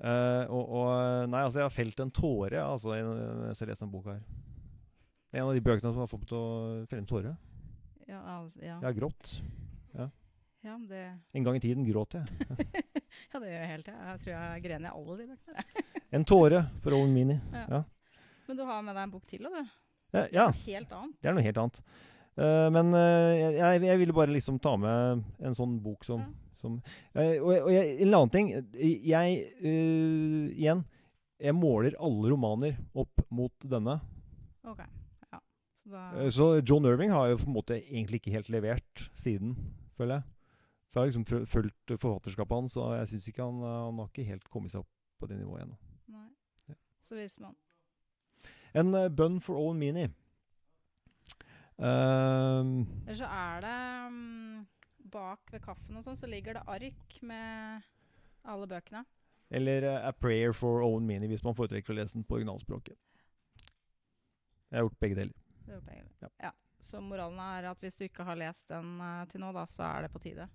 Eh, og, og Nei, altså, jeg har felt en tåre altså, mens jeg leste denne boka her. Det er en av de bøkene som har fått meg til å felle en tåre. Ja, altså, ja. Jeg har grått. ja, det, En gang i tiden gråt jeg. ja, det gjør jeg hele tida. Jeg tror jeg grener i alle de bøkene. En tåre for Owen Mini. Ja. Ja. Men du har med deg en bok til, da, du. Ja, ja, Helt annet. det er noe helt annet. Uh, men uh, jeg, jeg ville bare liksom ta med en sånn bok som, Ja. Som, uh, og, og jeg, en annen ting Jeg Igjen. Jeg måler alle romaner opp mot denne. Ok. Ja. Så da Så John Irving har jo på en måte egentlig ikke helt levert siden, føler jeg. Så jeg har liksom fulgt forfatterskapet hans, og jeg syns ikke han, han har ikke helt kommet seg opp på det nivået ennå. Nei. Ja. Så hvis man En uh, bønn for Owen Meany. Um, Eller så er det um, Bak ved kaffen og sånn, så ligger det ark med alle bøkene. eller uh, A Prayer for Owen Meany, hvis man foretrekker å lese den på originalspråket. Jeg har gjort begge deler. Gjort begge deler. Ja. Ja. Så moralen er at hvis du ikke har lest den uh, til nå, da, så er det på tide.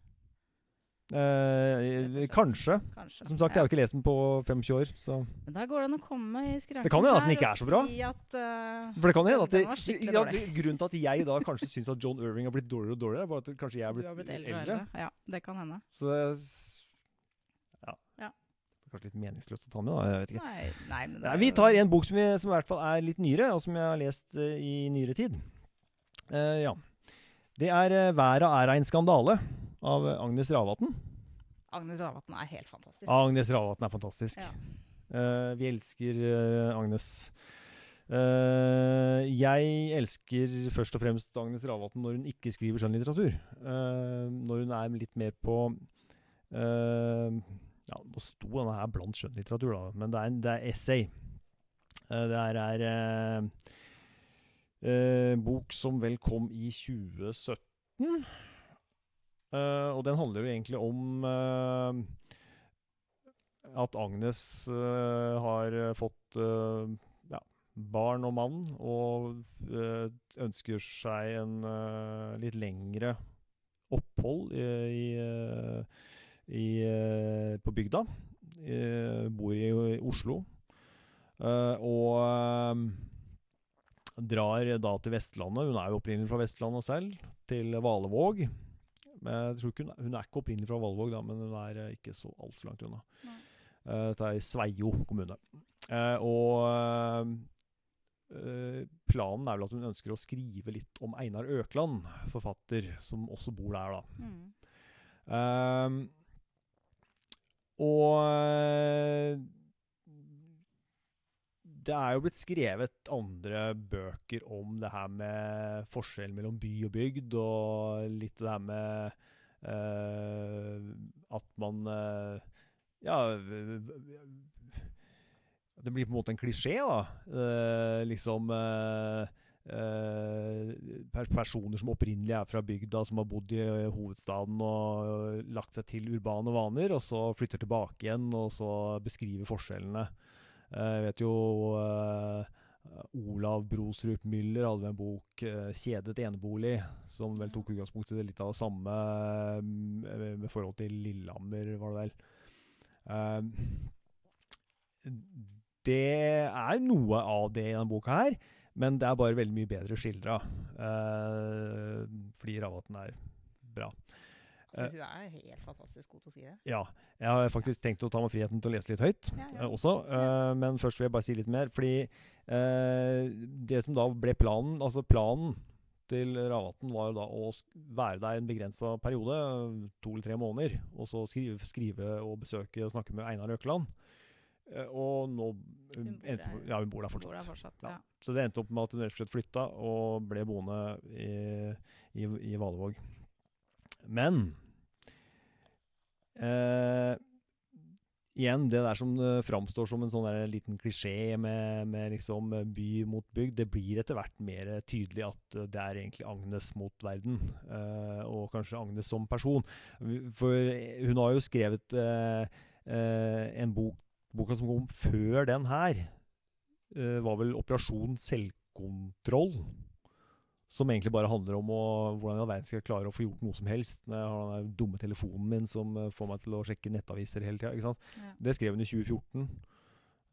Eh, kanskje. Kanskje. Som sagt, jeg har jo ikke lest den på 25 år, så Men der går det an å komme i skranken Det kan hende at den ikke er så bra. Si at, uh, For det kan hende at det, var ja. Grunnen til at jeg da kanskje syns at John Irving har blitt dårligere og dårligere, er bare at kanskje jeg er blitt, har blitt eldre eldre. Ja, det kan hende. Så det ja. Ja. Kanskje litt meningsløst å ta med, da. Jeg vet ikke. Nei, nei, Nei, vi tar en bok som, vi, som i hvert fall er litt nyere, og som jeg har lest uh, i nyere tid. Uh, ja. Det er 'Verda er ein skandale' av Agnes Ravatn. Agnes Ravatn er helt fantastisk. Agnes Ravatn er fantastisk. Ja. Uh, vi elsker uh, Agnes. Uh, jeg elsker først og fremst Agnes Ravatn når hun ikke skriver skjønnlitteratur. Uh, når hun er litt mer på Ja, nå sto denne her blant skjønnlitteratur, da, men det er, en, det er essay. Det her er eh, bok som vel kom i 2017. Eh, og den handler jo egentlig om eh, at Agnes eh, har fått ja, barn og mann, og ønsker seg en litt lengre opphold i, i, på bygda. Bor i, i Oslo. Uh, og uh, drar da til Vestlandet. Hun er jo opprinnelig fra Vestlandet selv, til Valevåg. Jeg tror ikke hun, hun er ikke opprinnelig fra Valvåg, da, men hun er eh, ikke så altfor langt unna. Nei. Eh, Dette er i Sveio kommune. Eh, og planen er vel at hun ønsker å skrive litt om Einar Økland, forfatter, som også bor der, da. Mm. Ehm, og det er jo blitt skrevet andre bøker om det her med forskjellen mellom by og bygd, og litt det her med uh, at man uh, Ja Det blir på en måte en klisjé, da. Uh, liksom personer som opprinnelig er fra bygda, som har bodd i hovedstaden og lagt seg til urbane vaner, og så flytter tilbake igjen, og så beskriver forskjellene. Eh, Jeg vet jo eh, Olav Brosrup Müller hadde en bok, eh, 'Kjedet enebolig', som vel tok utgangspunkt i det litt av det samme med forhold til Lillehammer, var det vel. Det er noe av det i denne boka her, men det er bare veldig mye bedre skildra. fordi Ravatn er bra. Altså, hun er helt fantastisk god til å skrive. Ja. Jeg har faktisk tenkt å ta meg friheten til å lese litt høyt Ja, ja. også. eh, men først vil jeg bare si litt mer. Fordi eh, det som da ble planen Altså planen til Ravatn var jo da å være der en begrensa periode, eh, to eller tre måneder, og så skrive, skrive og besøke og snakke med Einar Økeland. Eh, og nå Hun endte, der. Ja, hun bor der fortsatt. Bor der fortsatt. Ja. Ja. Så det endte opp med at hun rett og slett flytta og ble boende i, i, i Valevåg. Men eh, igjen, det der som uh, framstår som en sånn der liten klisjé med, med liksom eh, by mot bygd, det blir etter hvert mer eh, tydelig at eh, det er egentlig Agnes mot verden. eh, og kanskje Agnes som person. For eh, hun har jo skrevet eh, eh, en bok Boka som kom før den her, eh, var vel 'Operasjon selvkontroll'. Som egentlig bare handler om å, hvordan i all verden skal jeg klare å få gjort noe som helst når jeg har den dumme telefonen min som eh, får meg til å sjekke nettaviser hele tida. Ja. Det skrev hun i 2014.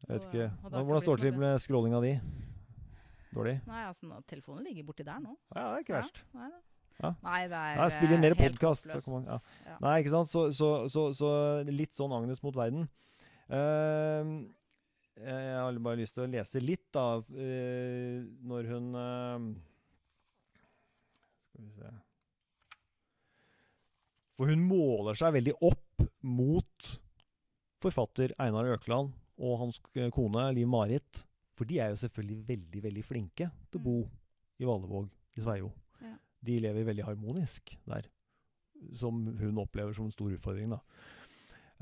Jeg vet Og, ikke. og det Hvordan står det til med scrollinga di? Dårlig? Nei, altså, telefonen ligger borti der nå. Ja, det er ikke Ja, verst. Nei, da. Ja. Nei, det er Nei, spill inn mer eh, kan man- ja. Ja. Nei, ikke sant? Så, så, så, så litt sånn Agnes mot verden. Uh, jeg har bare lyst til å lese litt, da, når hun Skal vi se For hun måler seg veldig opp mot forfatter Einar Økland og hans kone Liv Marit. For de er jo selvfølgelig veldig, veldig flinke til å bo i Valevåg i Sveio. Ja. De lever veldig harmonisk der. Som hun opplever som en stor utfordring, da.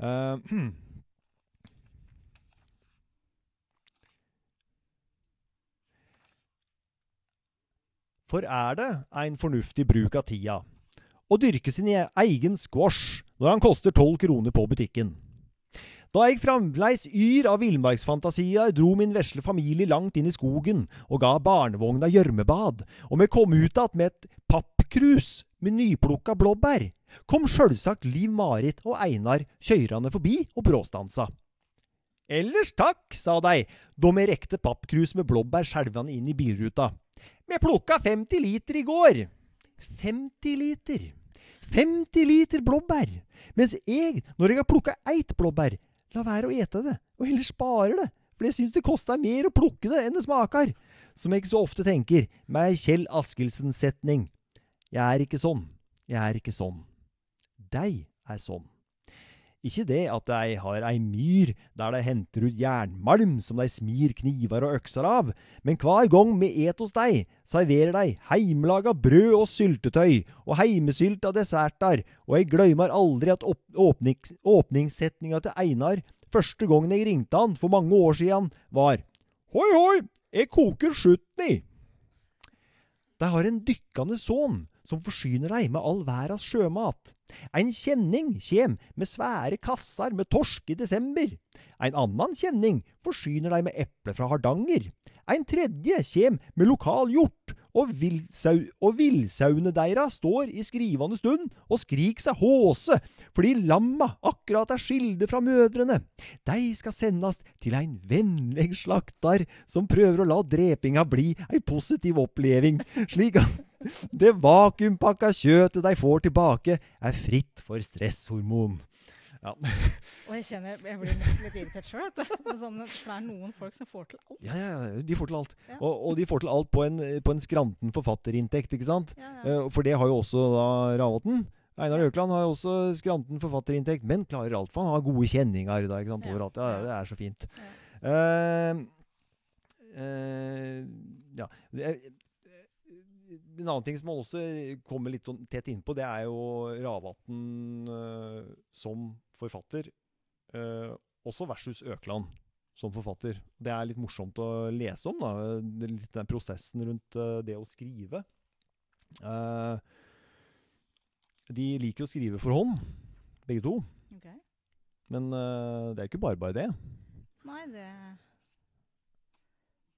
Eh, For er det en fornuftig bruk av tida å dyrke sin e- egen squash når han koster tolv kroner på butikken? Da jeg fremdeles yr av villmarksfantasier, dro min vesle familie langt inn i skogen og ga barnevogna gjørmebad, og vi kom ut igjen med et pappkrus med nyplukka blåbær, kom sjølsagt Liv Marit og Einar kjørende forbi og bråstansa. Ellers takk, sa de, da vi rekte pappkrus med blåbær skjelvende inn i bilruta. Vi plukka 50 liter i går. 50 liter. 50 liter blåbær. Mens jeg, når jeg har plukka ett blåbær, lar være å ete det, og heller sparer det, for jeg syns det koster mer å plukke det enn det smaker. Som jeg ikke så ofte tenker, med Kjell Askildsens setning. Jeg er ikke sånn. Jeg er ikke sånn. Dei er sånn. Ikke det at de har ei myr der de henter ut jernmalm som de smir kniver og økser av, men hver gang vi et hos dei, serverer de heimelaga brød og syltetøy og heimesylta desserter, og jeg glemmer aldri at åp åpnings åpningssetninga til Einar første gangen jeg ringte han for mange år siden, var Hoi, hoi, jeg koker skjutten i. De har en dykkende sønn som forsyner deg med all verdas sjømat. En kjenning kjem med svære kasser med torsk i desember. En annen kjenning forsyner deg med eple fra Hardanger. En tredje kjem med lokal hjort, og, villsau og villsauene deira står i skrivende stund og skrik seg håse fordi lamma akkurat er skilde fra mødrene. De skal sendes til ein vennlig slakter som prøver å la drepinga bli ei positiv oppleving, slik at det vakuumpakka kjøttet de får tilbake, er fritt for stresshormon. Ja. Og jeg kjenner, jeg blir nesten litt irritert sjøl. Sånn, for det er noen folk som får til alt. Ja, ja, ja, de får til alt. Ja. Og, og de får til alt på en, på en skranten forfatterinntekt, ikke sant? Ja, ja. Eh, for det har jo også da Ravatn. Einar Økland har jo også skranten forfatterinntekt, men klarer alt, for han har gode kjenninger da, ikke sant, overalt. Ja, ja. det er så fint. Ja. uh, eh, ja. En annen ting som man også kommer litt sånn tett innpå, det er jo Ravatn uh, som forfatter. Uh, også versus Økland som forfatter. Det er litt morsomt å lese om, da. Litt den prosessen rundt uh, det å skrive. De liker å skrive for hånd, begge to. Okay. Men det er ikke bare bare det. Nei, det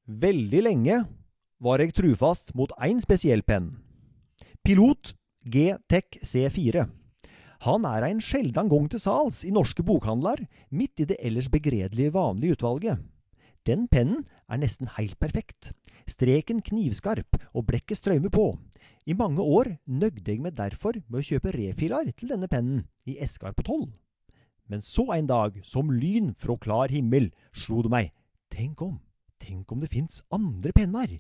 Veldig lenge var jeg trufast mot én spesiell penn. Pilot G-Tech C4. Han er en sjelden gang til sals i norske bokhandler, midt i det ellers begredelige vanlige utvalget. Den pennen er nesten helt perfekt. Streken knivskarp, og blekket strømmer på. I mange år nøgde jeg meg derfor med å kjøpe refiler til denne pennen, i esker på tolv. Men så en dag, som lyn fra klar himmel, slo det meg, tenk om, tenk om det fins andre penner,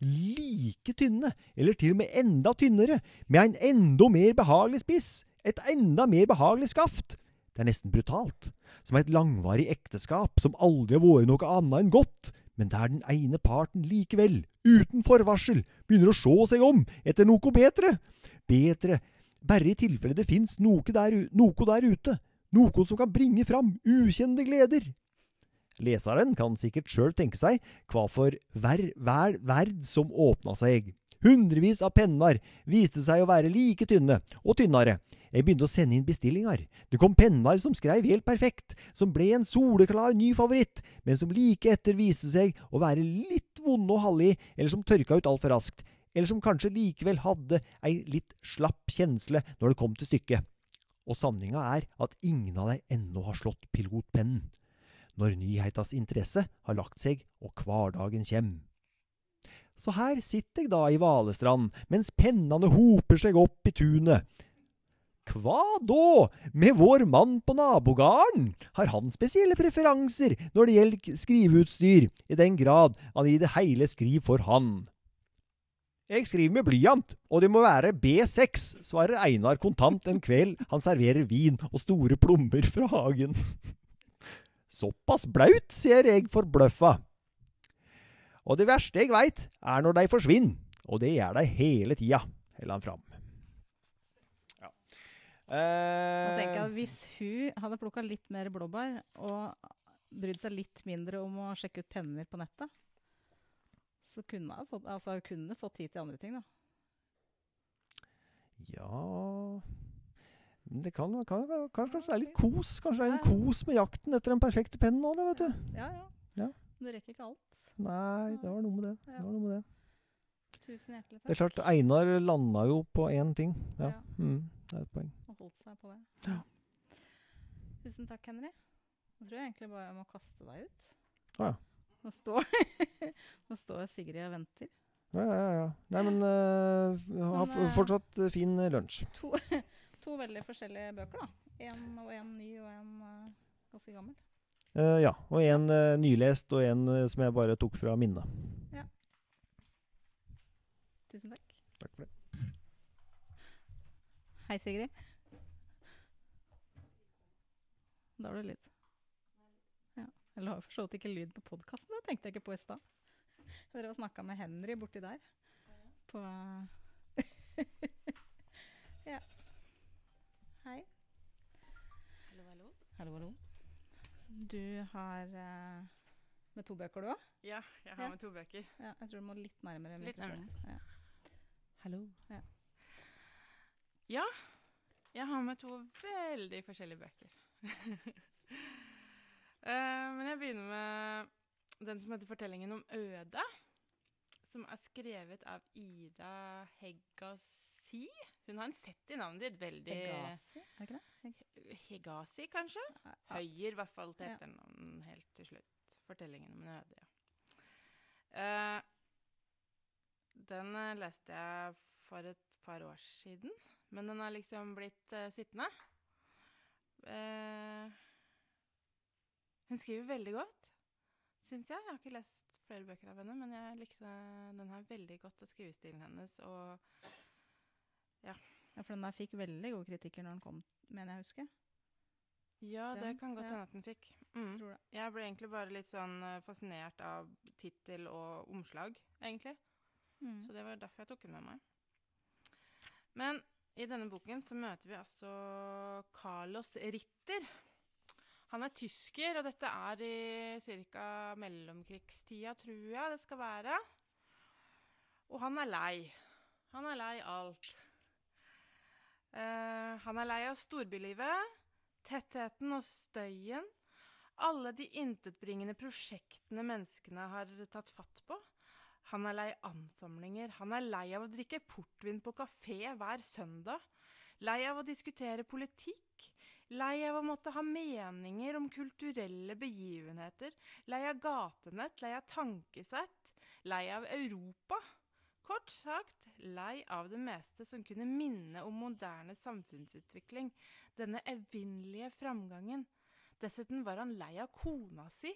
like tynne, eller til og med enda tynnere, med en enda mer behagelig spiss, et enda mer behagelig skaft. Det er nesten brutalt, som et langvarig ekteskap som aldri har vært noe annet enn godt, men der den ene parten likevel, uten forvarsel, begynner å se seg om etter noe bedre. Bedre, bare i tilfelle det fins noe, noe der ute, noe som kan bringe fram ukjente gleder. Leseren kan sikkert sjøl tenke seg hva for hver, hver verd som åpna seg. Hundrevis av penner viste seg å være like tynne, og tynnere. Jeg begynte å sende inn bestillinger. Det kom penner som skrev helt perfekt, som ble en soleklar ny favoritt, men som like etter viste seg å være litt vonde og hallige, eller som tørka ut altfor raskt, eller som kanskje likevel hadde ei litt slapp kjensle når det kom til stykket. Og sanninga er at ingen av dem ennå har slått pilotpennen når nyheitas interesse har lagt seg og hverdagen kjem. Så her sitter jeg da i Valestrand, mens pennene hoper seg opp i tunet. Hva da med vår mann på nabogarden? Har han spesielle preferanser når det gjelder skriveutstyr, i den grad han i det hele skriver for han? Jeg skriver med blyant, og det må være B6, svarer Einar kontant en kveld han serverer vin og store plommer fra hagen. Såpass blaut, sier jeg forbløffa. Og det verste jeg veit, er når de forsvinner, og det gjør de hele tida, holder han fram. Ja. Eh, jeg Hvis hun hadde plukka litt mer blåbær og brydd seg litt mindre om å sjekke ut penner på nettet, så kunne hun fått, altså, kunne fått tid til andre ting, da. ja det kan, kan, kan, kanskje det er litt kos. Kanskje det er en kos med jakten etter den perfekte pennen òg, vet du. Ja, ja. Ja. Men du rekker ikke alt. Nei, det var noe med det. det, var noe med det. Tusen hjertelig takk. Det er klart, Einar landa jo på én ting. Ja. Ja. Mm, det er et poeng. Og holdt seg på det. Ja. Tusen takk, Henry. Nå tror jeg egentlig bare jeg må kaste deg ut. Ah, ja. Nå står, Nå står Sigrid og venter. Ja, ja, ja. Nei, men uh, ha eh, fortsatt fin lunsj. To, veldig forskjellige bøker, da. En og en ny og en uh, ganske gammel. Uh, ja. Og en uh, nylest, og en uh, som jeg bare tok fra minnet. Tusen takk. Takk for det. Hei, Sigrid. Da var det lyd. Ja. Eller har for så vidt ikke lyd på podkasten, det tenkte jeg ikke på i stad. Jeg drev og snakka med Henry borti der. På Ja. Hei. Hallo, hallo. Hallo, hallo. Du har eh, med to bøker, du òg? Ja, jeg har Ja. med to bøker. Ja, jeg tror du må litt nærmere Litt mikrofonen. Ja. Hallo. Ja. Ja, jeg har med to veldig forskjellige bøker. Eh, men jeg begynner med den som heter 'Fortellingen om Øde', som er skrevet av Ida Heggasi. Hun har en sett i navnet ditt Veldig Hegasi, er det ikke det? Heg- Hegasi, kanskje? Ja. Høyer, i hvert fall til Ja. etternavn helt til slutt. 'Fortellingen om en øde', ja. Eh, den eh, leste jeg for et par år siden, men den har liksom blitt uh, sittende. Uh, hun skriver veldig godt, syns jeg. Jeg har ikke lest flere bøker av henne, men jeg likte den her veldig godt, og skrivestilen hennes. Og Ja, for den der fikk veldig gode kritikker når den kom, mener jeg å huske. ja, det kan godt ja. at den fikk. Mm. Tror det. Jeg ble egentlig bare litt sånn eh, fascinert av tittel og omslag, egentlig. Mm. Så det var derfor jeg tok den med meg. Men i denne boken så møter vi altså Carlos Ritter. Han er tysker, og dette er i ca. mellomkrigstida, tror jeg det skal være. Og han er lei. Han er lei alt. Eh, han er lei av storbylivet, tettheten og støyen. Alle de intetbringende prosjektene menneskene har tatt fatt på. Han er lei ansamlinger. Han er lei av å drikke portvin på kafé hver søndag. Lei av å diskutere politikk. Lei av å måtte ha meninger om kulturelle begivenheter. Lei av gatenett, lei av tankesett. Lei av Europa. Kort sagt, lei av det meste som kunne minne om moderne samfunnsutvikling. Denne evinnelige framgangen. Dessuten var han lei av kona si,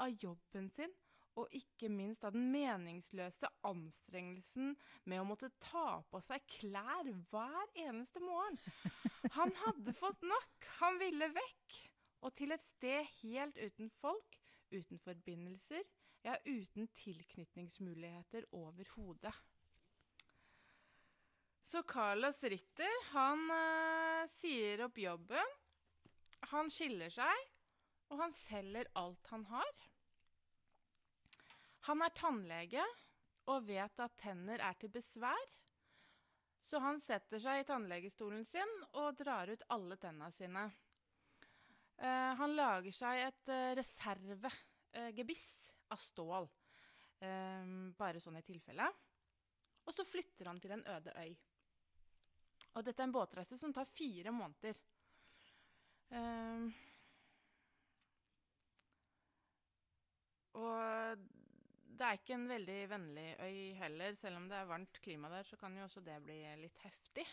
av jobben sin, og ikke minst av den meningsløse anstrengelsen med å måtte ta på seg klær hver eneste morgen. Han hadde fått nok. Han ville vekk. Og til et sted helt uten folk, uten forbindelser, ja, uten tilknytningsmuligheter overhodet. Så Carlos Ritter, han uh, sier opp jobben. Han skiller seg, og han selger alt han har. Han er tannlege og vet at tenner er til besvær. Så han setter seg i tannlegestolen sin og drar ut alle tenna sine. Uh, han lager seg et uh, reservegebiss av stål, eh, bare sånn i tilfelle. Og så flytter han til en øde øy. Og dette er en båtreise som tar fire måneder. Eh, og det er ikke en veldig vennlig øy heller. Selv om det er varmt klima der, så kan jo også det bli litt heftig.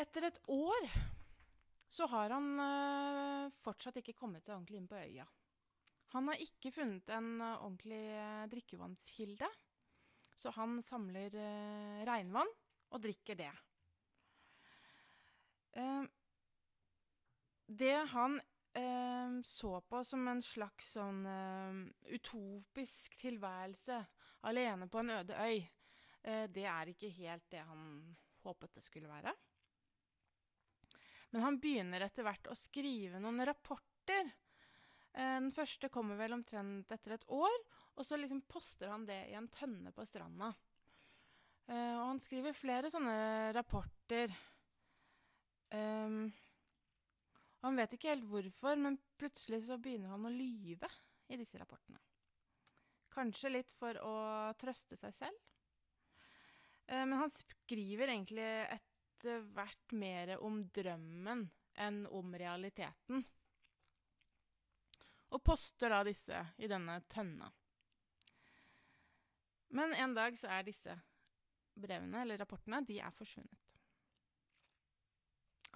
Etter et år så har han uh, fortsatt ikke kommet seg ordentlig inn på øya. Han har ikke funnet en uh, ordentlig uh, drikkevannskilde. Så han samler regnvann og drikker det. Eh, det han eh, så på som en slags sånn eh, utopisk tilværelse alene på en øde øy, eh, det er ikke helt det han håpet det skulle være. Men han begynner etter hvert å skrive noen rapporter. Eh, den første kommer vel omtrent etter et år, og så liksom poster han det i en tønne på stranda. Eh, og han skriver flere sånne rapporter. Um, han vet ikke helt hvorfor, men plutselig så begynner han å lyve i disse rapportene. Kanskje litt for å trøste seg selv. Uh, men han skriver egentlig etter hvert mer om drømmen enn om realiteten. Og poster da disse i denne tønna. Men en dag så er disse brevene, eller rapportene, de er forsvunnet.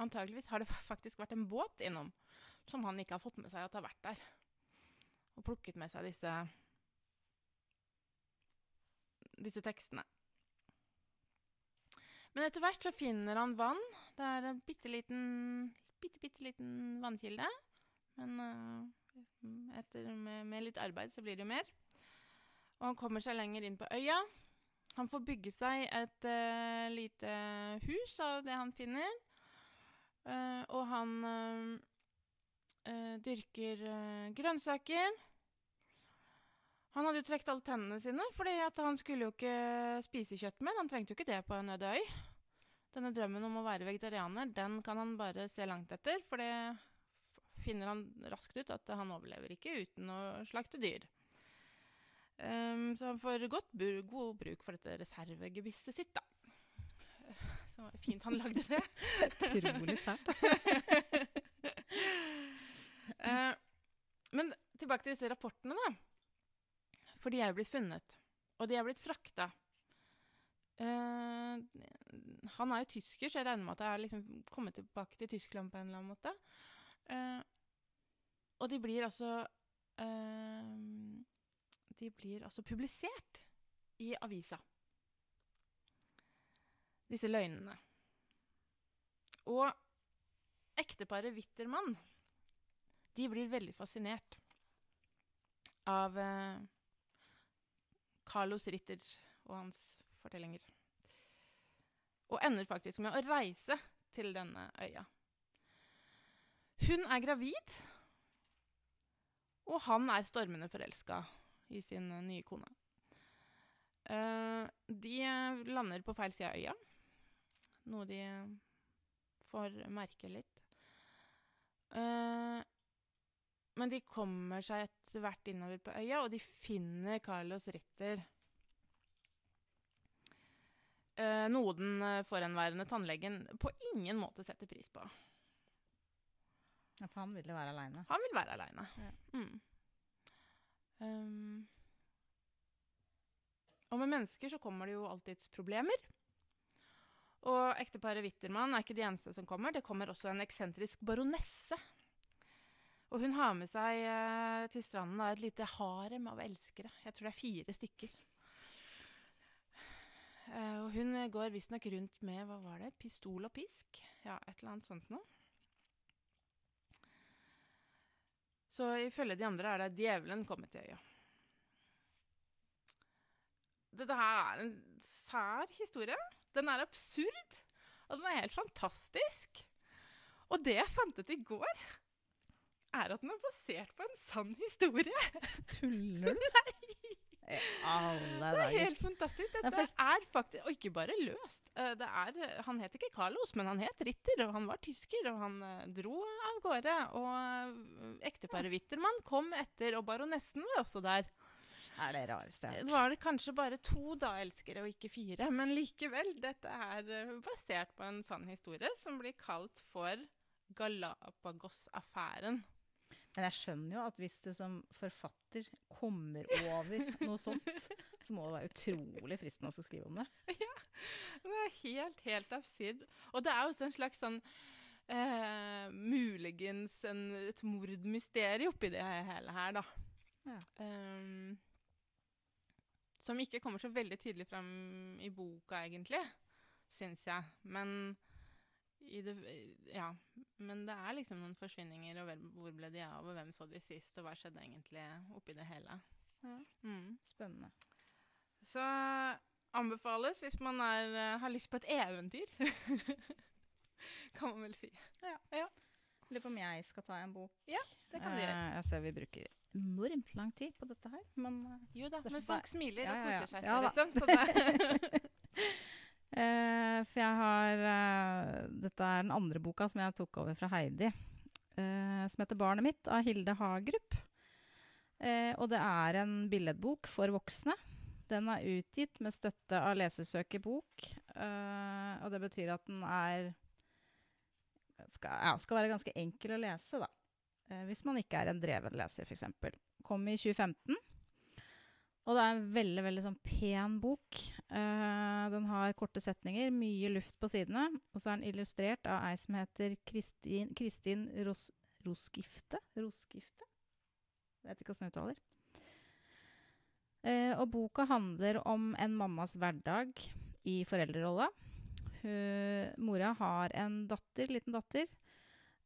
Antageligvis har det faktisk vært en båt innom som han ikke har fått med seg at har vært der. Og plukket med seg disse, disse tekstene. Men etter hvert så finner han vann. Det er en bitte liten, bitte, bitte liten vannkilde. Men uh, etter, med, med, litt arbeid så blir det jo mer. Og han kommer seg lenger inn på øya. Han får bygge seg et uh, lite hus av det han finner. Uh, og han uh, dyrker grønnsaker. Han hadde jo trukket alle tennene sine, fordi han skulle jo ikke spise kjøtt mer. Han trengte jo ikke det på en øde øy. Denne drømmen om å være vegetarianer den kan han bare se langt etter, for det finner han raskt ut at han overlever ikke uten å slakte dyr. Um, så han får godt god bruk for dette reservegebisset sitt, da. Så det var fint han lagde det. Utrolig sært, altså. uh, men tilbake til disse rapportene, da. For de er jo blitt funnet. Og de er blitt frakta. Uh, han er jo tysker, så jeg regner med at jeg har liksom kommet tilbake til Tyskland på en eller annen måte. Uh, og de blir altså De blir altså publisert i avisa disse løgnene. Og ekteparet Wittermann de blir veldig fascinert av eh, Carlos Ritter og hans fortellinger. Og ender faktisk med å reise til denne øya. Hun er gravid, og han er stormende forelska i sin nye kone. Uh, de lander på feil side av øya noe de får merke litt. Uh, men de kommer seg etter hvert innover på øya, og de finner Carlos Ritter. Uh, noe den forhenværende tannlegen på ingen måte setter pris på. Ja, For han ville være aleine? Han vil være aleine. Ja. Mm. Um, og med mennesker så kommer det jo alltids problemer. Og ekteparet Wittermann er ikke de eneste som kommer. Det kommer også en eksentrisk baronesse. Og hun har med seg uh, til stranden et lite harem av elskere. Jeg tror det er fire stykker. Uh, og hun går visstnok rundt med hva var det, pistol og pisk. Ja, et eller annet sånt noe. Så ifølge de andre er det djevelen kommet til øya. Dette her er en sær historie. Den er absurd. Og den er helt fantastisk. Og det jeg fant ut i går, er at den er basert på en sann historie. Tuller du? Nei! Det er helt fantastisk. Dette er faktisk Og ikke bare løst. Eh, er, han het ikke Carlos, men han het Ritter, og han var tysker. Og han eh, dro av gårde. Og eh, ekteparet Wittermann kom etter, og baronessen var også der er det rareste jeg har hørt. Var det kanskje bare to da-elskere og ikke fire, men likevel. Dette er basert på en sann historie som blir kalt for Galapagos-affæren. Men jeg skjønner jo at hvis du som forfatter kommer over noe sånt, så må det være utrolig fristende å skrive om det. Ja. Det er helt, helt absurd. Og det er også en slags sånn eh, Muligens en, et mordmysterium oppi det hele her, da. Ja. Um, som ikke kommer så veldig tydelig fram i boka, egentlig, syns jeg. Men det, ja, men det er liksom noen forsvinninger, og hvor ble de av, og hvem så de sist, og hva skjedde egentlig oppi det hele. Ja. Mm. Spennende. Så anbefales hvis man er, har lyst på et eventyr. kan man vel si. Ja. ja. Lurer på om jeg skal ta en bok. Ja, det kan du gjøre. Eh, jeg ser vi bruker enormt lang tid på dette her, men eh, Jo da, men folk folk smiler og ja, ja. koser seg. Ja da. liksom, Eh, for jeg har uh, Dette er den andre boka som jeg tok over fra Heidi. Uh, som heter 'Barnet mitt' av Hilde Hagerup. Og det er en billedbok for voksne. Den er utgitt med støtte av Lesesøker bok. og det betyr at den er skal, ja, skal være ganske enkel å lese, da. Hvis man ikke er en dreven leser, f.eks. Kom i 2015. Og det er en veldig veldig sånn pen bok. Uh, den har korte setninger, mye luft på sidene. Og så er den illustrert av ei som heter Kristin, Kristin Ros, Roskifte? jeg Vet ikke hvordan jeg uttaler. Uh, og boka handler om en mammas hverdag i foreldrerolla. Mora har en datter, liten datter.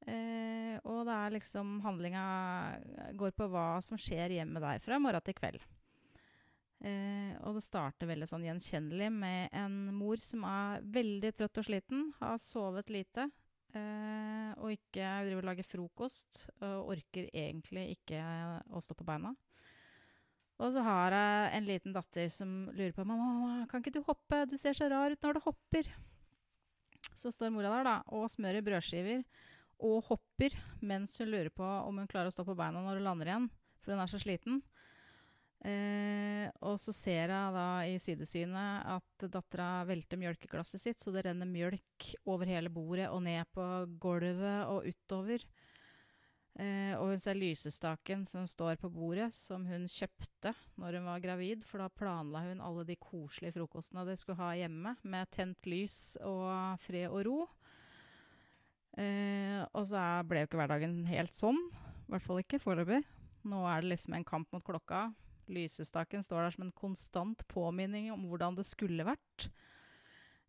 Uh, og det er liksom handlinga går på hva som skjer hjemme der fra morgen til kveld. Eh, og det starter veldig sånn gjenkjennelig med en mor som er veldig trøtt og sliten, har sovet lite eh, og ikke driver og lager frokost og orker egentlig ikke å stå på beina. Og så har jeg en liten datter som lurer på mamma, kan ikke du hoppe, du ser så rar ut når du hopper. Så står mora der da, og smører brødskiver og hopper mens hun lurer på om hun klarer å stå på beina når hun lander igjen, for hun er så sliten. Eh, og så ser jeg da i sidesynet at dattera velter mjølkeglasset sitt, så det renner mjølk over hele bordet og ned på gulvet og utover. Eh, og hun ser lysestaken som står på bordet, som hun kjøpte når hun var gravid, for da planla hun alle de koselige frokostene de skulle ha hjemme, med tent lys og fred og ro. Eh, og så ble jo ikke hverdagen helt sånn, i hvert fall ikke foreløpig. Nå er det liksom en kamp mot klokka. Lysestaken står der som en konstant påminning om hvordan det skulle vært.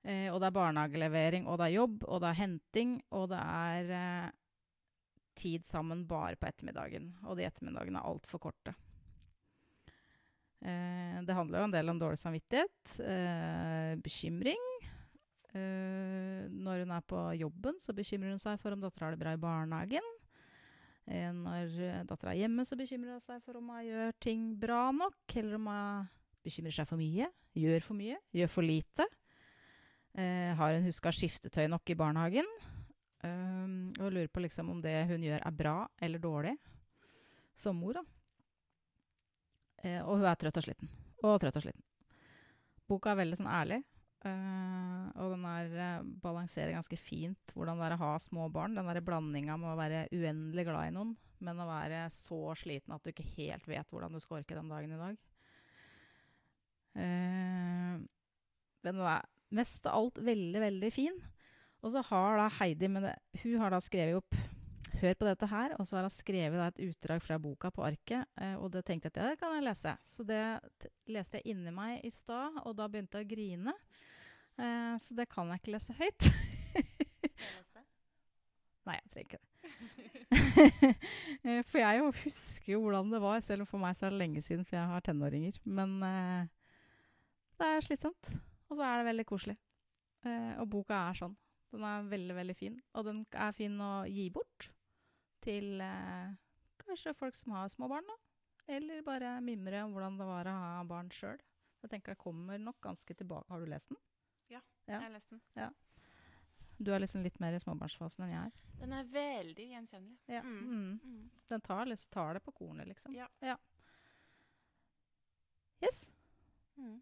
Eh, og det er barnehagelevering, og det er jobb, og det er henting, og det er eh, tid sammen bare på ettermiddagen. Og de ettermiddagene er altfor korte. Eh, det handler jo en del om dårlig samvittighet, eh, bekymring. Eh, når hun er på jobben, så bekymrer hun seg for om dattera har det bra i barnehagen. Eh, når uh, dattera er hjemme, så bekymrer hun seg for om hun gjør ting bra nok, eller om hun bekymrer seg for mye, gjør for mye, gjør for lite. Eh, har hun huska skiftetøy nok i barnehagen? Um, og lurer på liksom om det hun gjør, er bra eller dårlig som mor. da. Eh, og hun er trøtt og sliten. Og trøtt og sliten. Boka er veldig sånn ærlig. Eh, og den er, eh, balanserer ganske fint hvordan det er å ha små barn. Den der blandinga med å være uendelig glad i noen, men å være så sliten at du ikke helt vet hvordan du skal orke den dagen i dag. Uh, den er mest av alt veldig, veldig fin. Og så har da Heidi det, Hun har da skrevet opp Hør på dette her. Og så har hun skrevet et utdrag fra boka på arket. Eh, og det tenkte jeg at det kan jeg lese. Så det leste jeg inni meg i stad, og da begynte jeg å grine. Eh, så det kan jeg ikke lese høyt. Nei, jeg trenger ikke det. Eh, for jeg jo husker jo hvordan det var, selv om for meg så er det lenge siden, for jeg har tenåringer. Men eh, det er slitsomt. Og så er det veldig koselig. Eh, og boka er sånn. Den er veldig, veldig fin. Og den er fin å gi bort til eh, kanskje folk som har små barn, da. Eller bare mimre om hvordan det var å ha barn sjøl. Jeg tenker det kommer nok ganske tilbake. Har du lest den? Ja. Jeg har lest den. Du er liksom litt mer i småbarnsfasen enn jeg er. Den er veldig gjenkjennelig. Ja. Mm. Mm. Mm. Den tar, liksom, tar det på kornet, liksom. Ja. Yes. Mm.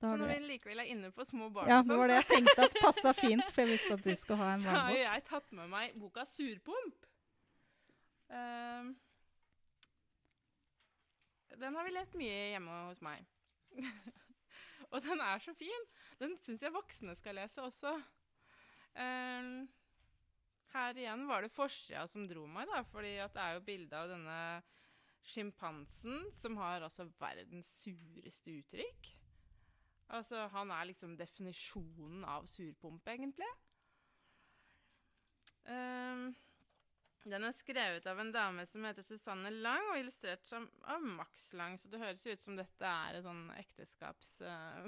Så når vi likevel er inne på små barn, Ja, det sånn, var det jeg tenkte at passa fint, for jeg visste at du skulle ha en så har jo jeg tatt med meg boka 'Surpomp'. Ehm, den har vi lest mye hjemme hos meg. og den er så fin. Den syns jeg voksne skal lese også. Um, her igjen var det forsida som dro meg, da, fordi det er jo bilde av denne sjimpansen som har altså verdens sureste uttrykk. Altså, han er liksom definisjonen av surpompe, egentlig. Um, den er skrevet av en dame som heter Susanne Lang, og illustrert som, av Max Lang. Så det høres ut som dette er et sånn ekteskaps... Uh,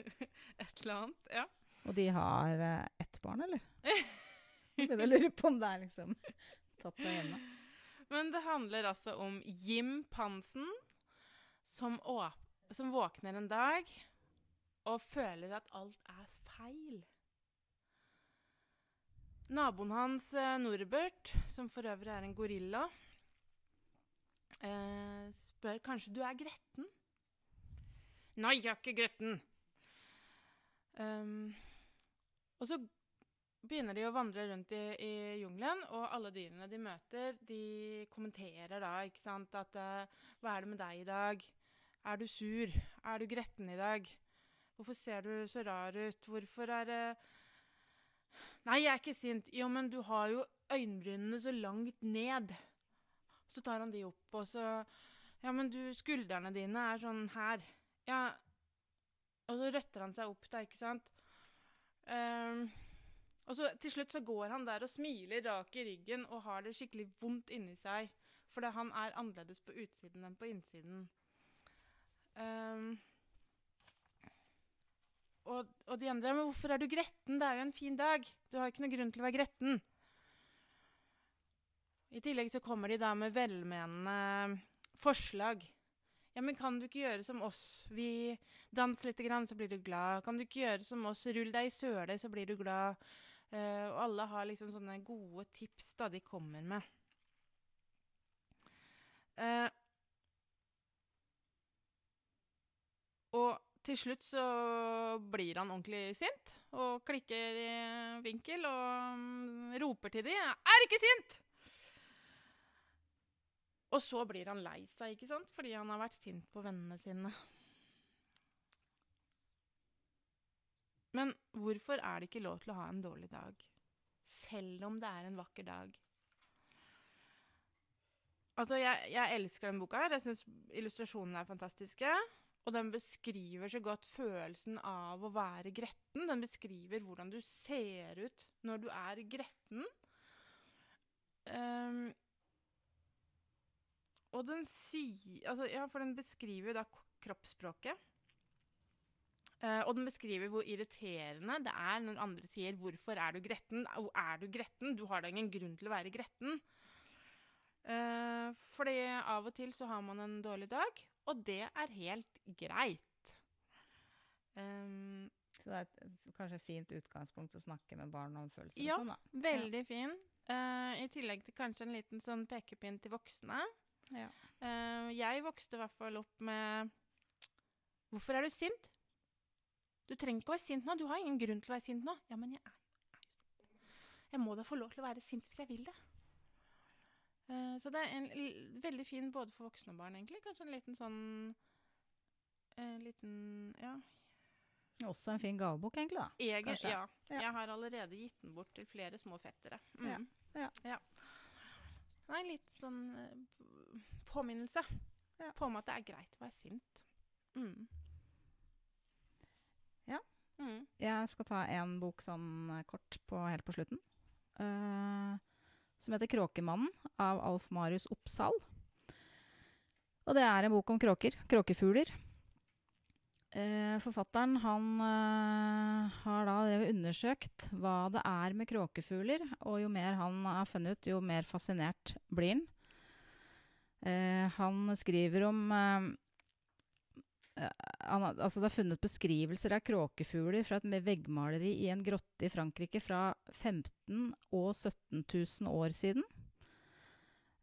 et eller annet. Ja. Og de har uh, ett barn, eller? Jeg begynner å lure på om det er liksom tatt fra hjemme. Men det handler altså om Jim Pansen som, som våkner en dag og føler at alt er feil. Naboen hans, eh, Norbert, som for øvrig er en gorilla, eh, spør kanskje du er gretten. Nei, jeg er ikke gretten. Um, og så begynner de å vandre rundt i, i, jungelen, og alle dyrene de møter, de kommenterer da ikke sant, at uh, 'Hva er det med deg i dag? Er du sur? Er du gretten i dag? Hvorfor ser du så rar ut? Hvorfor er det uh, Nei, jeg er ikke sint. Jo, men du har jo øyenbrynene så langt ned. Så tar han de opp, og så Ja, men du, skuldrene dine er sånn her. Ja Og så røtter han seg opp da, ikke sant? Um, og så til slutt så går han der og smiler rak i ryggen og har det skikkelig vondt inni seg. Fordi han er annerledes på utsiden enn på innsiden. Um, og, og, de andre Men hvorfor er du gretten? Det er jo en fin dag. Du har ikke noen grunn til å være gretten. I tillegg så kommer de da med velmenende forslag. Ja, men kan du ikke gjøre som oss? Vi danser litt, grann, så blir du glad. Kan du ikke gjøre som oss? Rull deg i søle, så blir du glad. Uh, og alle har liksom sånne gode tips da de kommer med. Uh, og til slutt så blir han ordentlig sint og klikker i vinkel og um, roper til de 'Er ikke sint!' Og så blir han lei seg, ikke sant? Fordi han har vært sint på vennene sine. Men hvorfor er det ikke lov til å ha en dårlig dag? Selv om det er en vakker dag. Altså, jeg, jeg elsker denne boka. her. Jeg syns illustrasjonene er fantastiske. Og den beskriver så godt følelsen av å være gretten. Den beskriver hvordan du ser ut når du er gretten. Um, og den sier altså, Ja, for den beskriver da kroppsspråket. Uh, og den beskriver hvor irriterende det er når andre sier 'Hvorfor er du gretten?' Er du gretten? Du har da ingen grunn til å være gretten. Uh, fordi av og til så har man en dårlig dag, og det er helt greit. Um, så det er et, kanskje et fint utgangspunkt å snakke med barn om følelser? Ja, sånn, da. veldig ja. fin. Uh, I tillegg til kanskje en liten sånn pekepinn til voksne. Ja. Uh, jeg vokste i hvert fall opp med Hvorfor er du sint? Du trenger ikke å være sint nå. Du har ingen grunn til å være sint nå. Ja, men jeg er jo sint. Jeg må da få lov til å være sint hvis jeg vil det. Uh, så det er en veldig fin både for voksne og barn, egentlig. Kanskje en liten sånn en liten Ja. Også en fin gavebok, egentlig. da. Jeg, ja. ja. Jeg har allerede gitt den bort til flere små fettere. Mm. Ja. Ja. ja. Nei, litt sånn uh, påminnelse ja. på om at det er greit å være sint. Mm. Ja. Mm. Jeg skal ta en bok sånn kort på, helt på slutten. Uh, som heter 'Kråkemannen' av Alf Marius Oppsal. Og det er en bok om kråker. Kråkefugler. Eh, forfatteren han eh, har da undersøkt hva det er med kråkefugler, og jo mer han har funnet ut, jo mer fascinert blir han. Eh, han skriver om eh, han, altså det er funnet beskrivelser av kråkefugler fra et veggmaleri i en grotte i Frankrike fra 15 og 17 000 år siden.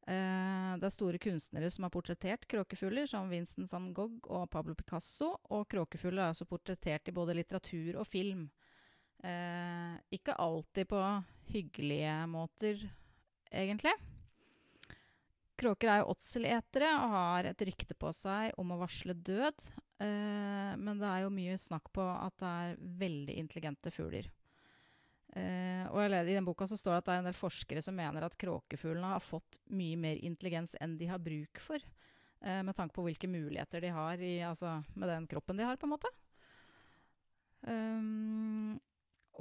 Uh, det er store kunstnere som har portrettert kråkefugler, som Vincent van Gogh og Pablo Picasso. Og kråkefugler er også portrettert i både litteratur og film. Uh, ikke alltid på hyggelige måter, egentlig. Kråker er jo åtseletere og har et rykte på seg om å varsle død. Eh, men det er jo mye snakk på at det er veldig intelligente fugler. Uh, og I den boka så står det at det er en del forskere som mener at kråkefuglene har fått mye mer intelligens enn de har bruk for. Uh, med tanke på hvilke muligheter de har i, altså, med den kroppen de har. på en måte. Um,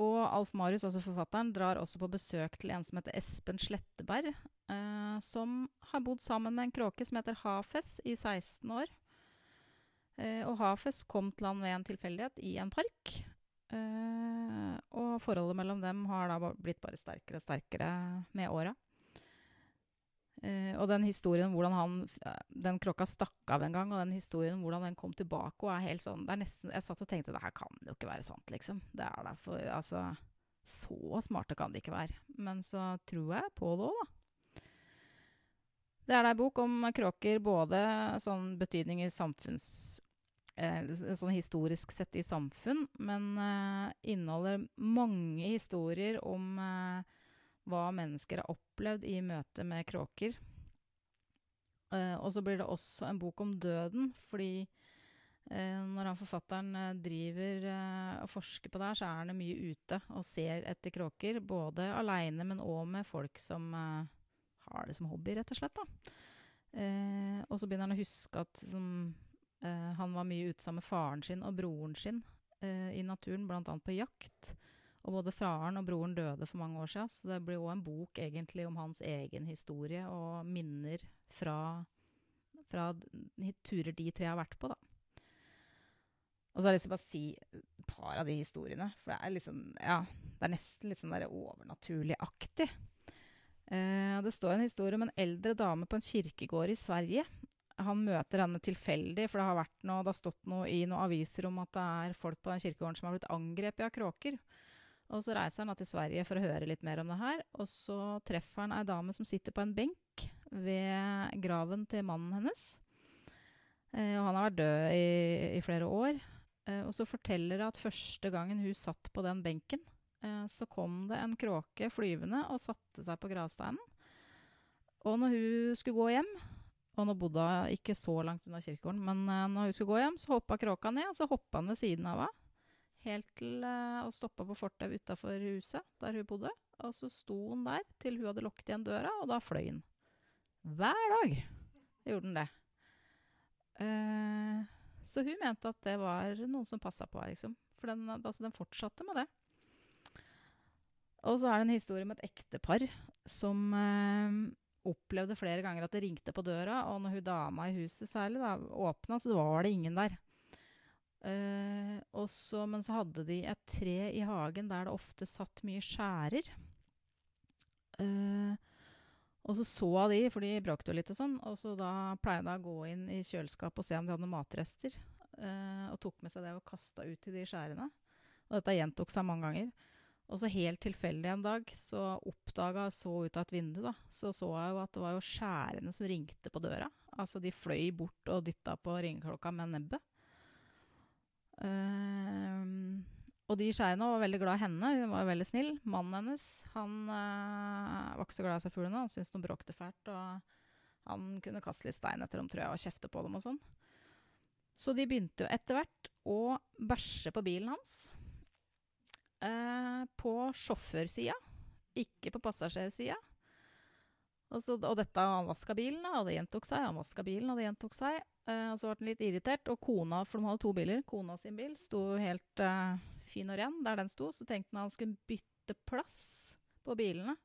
og Alf Marius, altså forfatteren, drar også på besøk til en som heter Espen Sletteberg, som har bodd sammen med en kråke som heter Hafes i 16 år. Eh, og Hafes kom til han ved en tilfeldighet i en park. Eh, og forholdet mellom dem har da blitt bare sterkere og sterkere med åra. Uh, og den historien hvordan han Den krokka stakk av en gang, og den historien hvordan den kom tilbake, og er helt sånn det er nesten, Jeg satt og tenkte det her kan jo ikke være sant, liksom. Det er derfor Altså Så smarte kan de ikke være. Men så tror jeg på det òg, da. Det er da ei bok om kråker, både sånn betydning i samfunns... Eh, sånn historisk sett i samfunn, men eh, inneholder mange historier om eh, hva mennesker har opplevd i møte med kråker. Og så blir det også en bok om døden, fordi når han forfatteren driver og forsker på det her, så er han mye ute og ser etter kråker. Både aleine, men òg med folk som har det som hobby, rett og slett. og så begynner han å huske at som, han var mye ute sammen med faren sin og broren sin i naturen, bl.a. på jakt. Og både faren og broren døde for mange år siden, så det blir òg en bok egentlig om hans egen historie og minner fra, fra turer de tre har vært på, da. Og så har jeg lyst til å bare si et par av de historiene, for det er liksom Ja, det er nesten litt sånn overnaturlig-aktig. Eh, det står en historie om en eldre dame på en kirkegård i Sverige. Han møter henne tilfeldig, for det har, noe, det har stått noe i noen aviser om at det er folk på den kirkegården som har blitt angrepet av kråker. Og så reiser han til Sverige for å høre litt mer om det her. Og så treffer han ei dame som sitter på en benk ved graven til mannen hennes. Eh, og han har vært død i, i flere år. Eh, og så forteller hun at første gangen hun satt på den benken, eh, så kom det en kråke flyvende og satte seg på gravsteinen. Og når hun skulle gå hjem og nå bodde hun ikke så langt unna kirkegården, men uh, når hun skulle gå hjem, så hoppa kråka ned, og så hoppa han ved siden av henne helt til uh, og stoppa på fortauet utafor huset der hun bodde. Og så sto hun der til hun hadde lukket igjen døra, og da fløy hun. Hver dag gjorde han det. Uh, så hun mente at det var noen som passa på henne, liksom. For den, altså, den fortsatte med det. Og så er det en historie om et ektepar som opplevde flere ganger at det ringte på døra, og når hun dama i huset særlig da, åpna, så var det ingen der. Uh, også, men så hadde de et tre i hagen der det ofte satt mye skjærer. Uh, og så så de, for de bråkte jo litt og sånn, og så da pleide hun å gå inn i kjøleskapet og se om de hadde noen matrester. Uh, og tok med seg det og kasta ut i de skjærene. Og dette gjentok seg mange ganger. Og så helt tilfeldig en dag så oppdaga jeg så ut av et vindu, da, så så jeg jo at det var jo skjærene som ringte på døra. Altså de fløy bort og dytta på ringeklokka med nebbet. Uh, og de skjærene var veldig glad i henne. Hun var veldig snill. Mannen hennes han uh, var ikke så glad i seg fuglene. Han syntes de bråkte fælt. Og han kunne kaste litt stein etter dem, tror jeg, og kjefte på dem og sånn. Så de begynte jo etter hvert å bæsje på bilen hans. Uh, på sjåførsida, ikke på passasjersida. Og, så, og dette han vaska bilen, og det gjentok seg. Han vaska bilen, og det gjentok seg. Eh, og så ble han litt irritert. Og kona, for de hadde to biler, kona sin bil sto helt eh, fin og ren der den sto. Så tenkte han at han skulle bytte plass på bilene.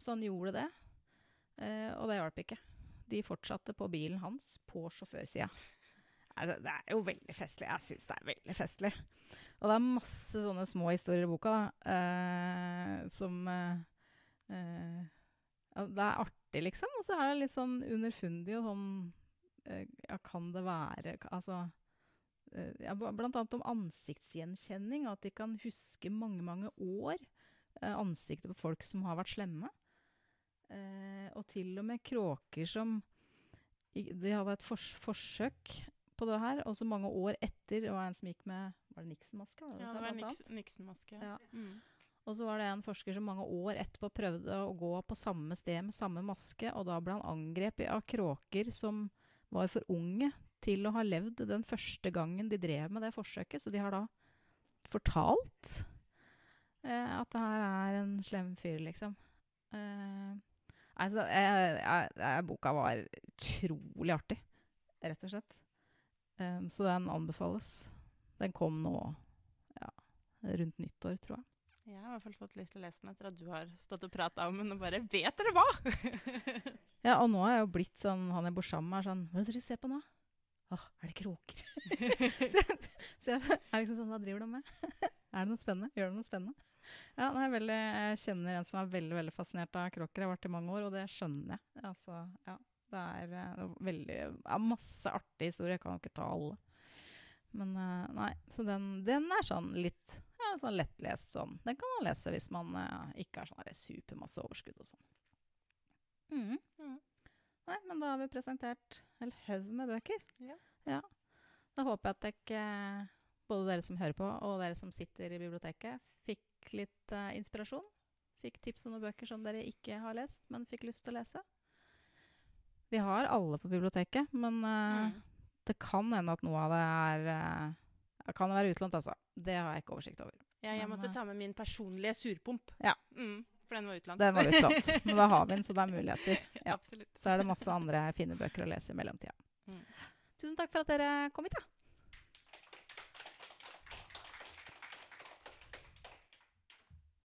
Så han gjorde det. Uh, og det hjalp ikke. De fortsatte på bilen hans på sjåførsida. Altså, det er jo veldig festlig. Jeg syns det er veldig festlig. Og det er masse sånne små historier i boka da, som det er artig, liksom. Og så er det litt sånn underfundig og sånn uh, Ja, kan det være Altså uh, ja, Blant annet om ansiktsgjenkjenning. og At de kan huske mange, mange år uh, ansiktet på folk som har vært slemme. og til og med kråker som De hadde et fors forsøk på det her, og så mange år etter det var en som gikk med Var det Nixon-maske? Ja, det var Nixon-maske. Ja. Mm. Og så var det en forsker som mange år etterpå prøvde å gå på samme sted med samme maske, og da ble han angrepet av kråker som var for unge til å ha levd den første gangen de drev med det forsøket. Så de har da fortalt eh, at det her er en slem fyr, liksom. Eh, altså, eh, eh boka var utrolig artig, rett og slett. Eh, så den anbefales. Den kom nå ja, rundt nyttår, tror jeg. Jeg har i hvert fall fått lyst til å lese den etter at du har stått og prata om den, og bare Vet dere hva?! Ja, og nå er jeg jo blitt sånn Han jeg bor sammen med, er sånn Hva er det dere ser på nå? Åh, er det kråker? så, jeg- så jeg er liksom sånn Hva driver du med? er det noe spennende? Gjør det noe spennende? Ja, nei, veldig, jeg kjenner en som er veldig veldig fascinert av kråker. Jeg har vært i mange år, og det skjønner jeg. Altså, ja, det er eh, veldig ja, masse artige historier. Jeg kan jo ikke ta alle. Men eh, nei, så den, den er sånn litt ja, sånn lettlest sånn. Den kan man lese hvis man uh, ikke har sånn supermasse overskudd og sånn. Mm. Mm. Nei, men da har vi presentert en haug med bøker. Ja. Da håper jeg at eh, både dere som hører på, og dere som sitter i biblioteket, fikk litt uh, inspirasjon. Fikk tips om noen bøker som dere ikke har lest, men fikk lyst til å lese. Vi har alle på biblioteket, men uh, Mm. det kan hende at noe av det er uh, Kan være utlånt, altså. Det har jeg ikke oversikt over. Ja, jeg Men, måtte eh, ta med min personlige surpump. Ja. Mm, for den var utlånt. Den var utlånt. Men da har vi den, så det er muligheter. Ja. Så er det masse andre fine bøker å lese i mellomtida. Mm. Tusen takk for at dere kom hit. da.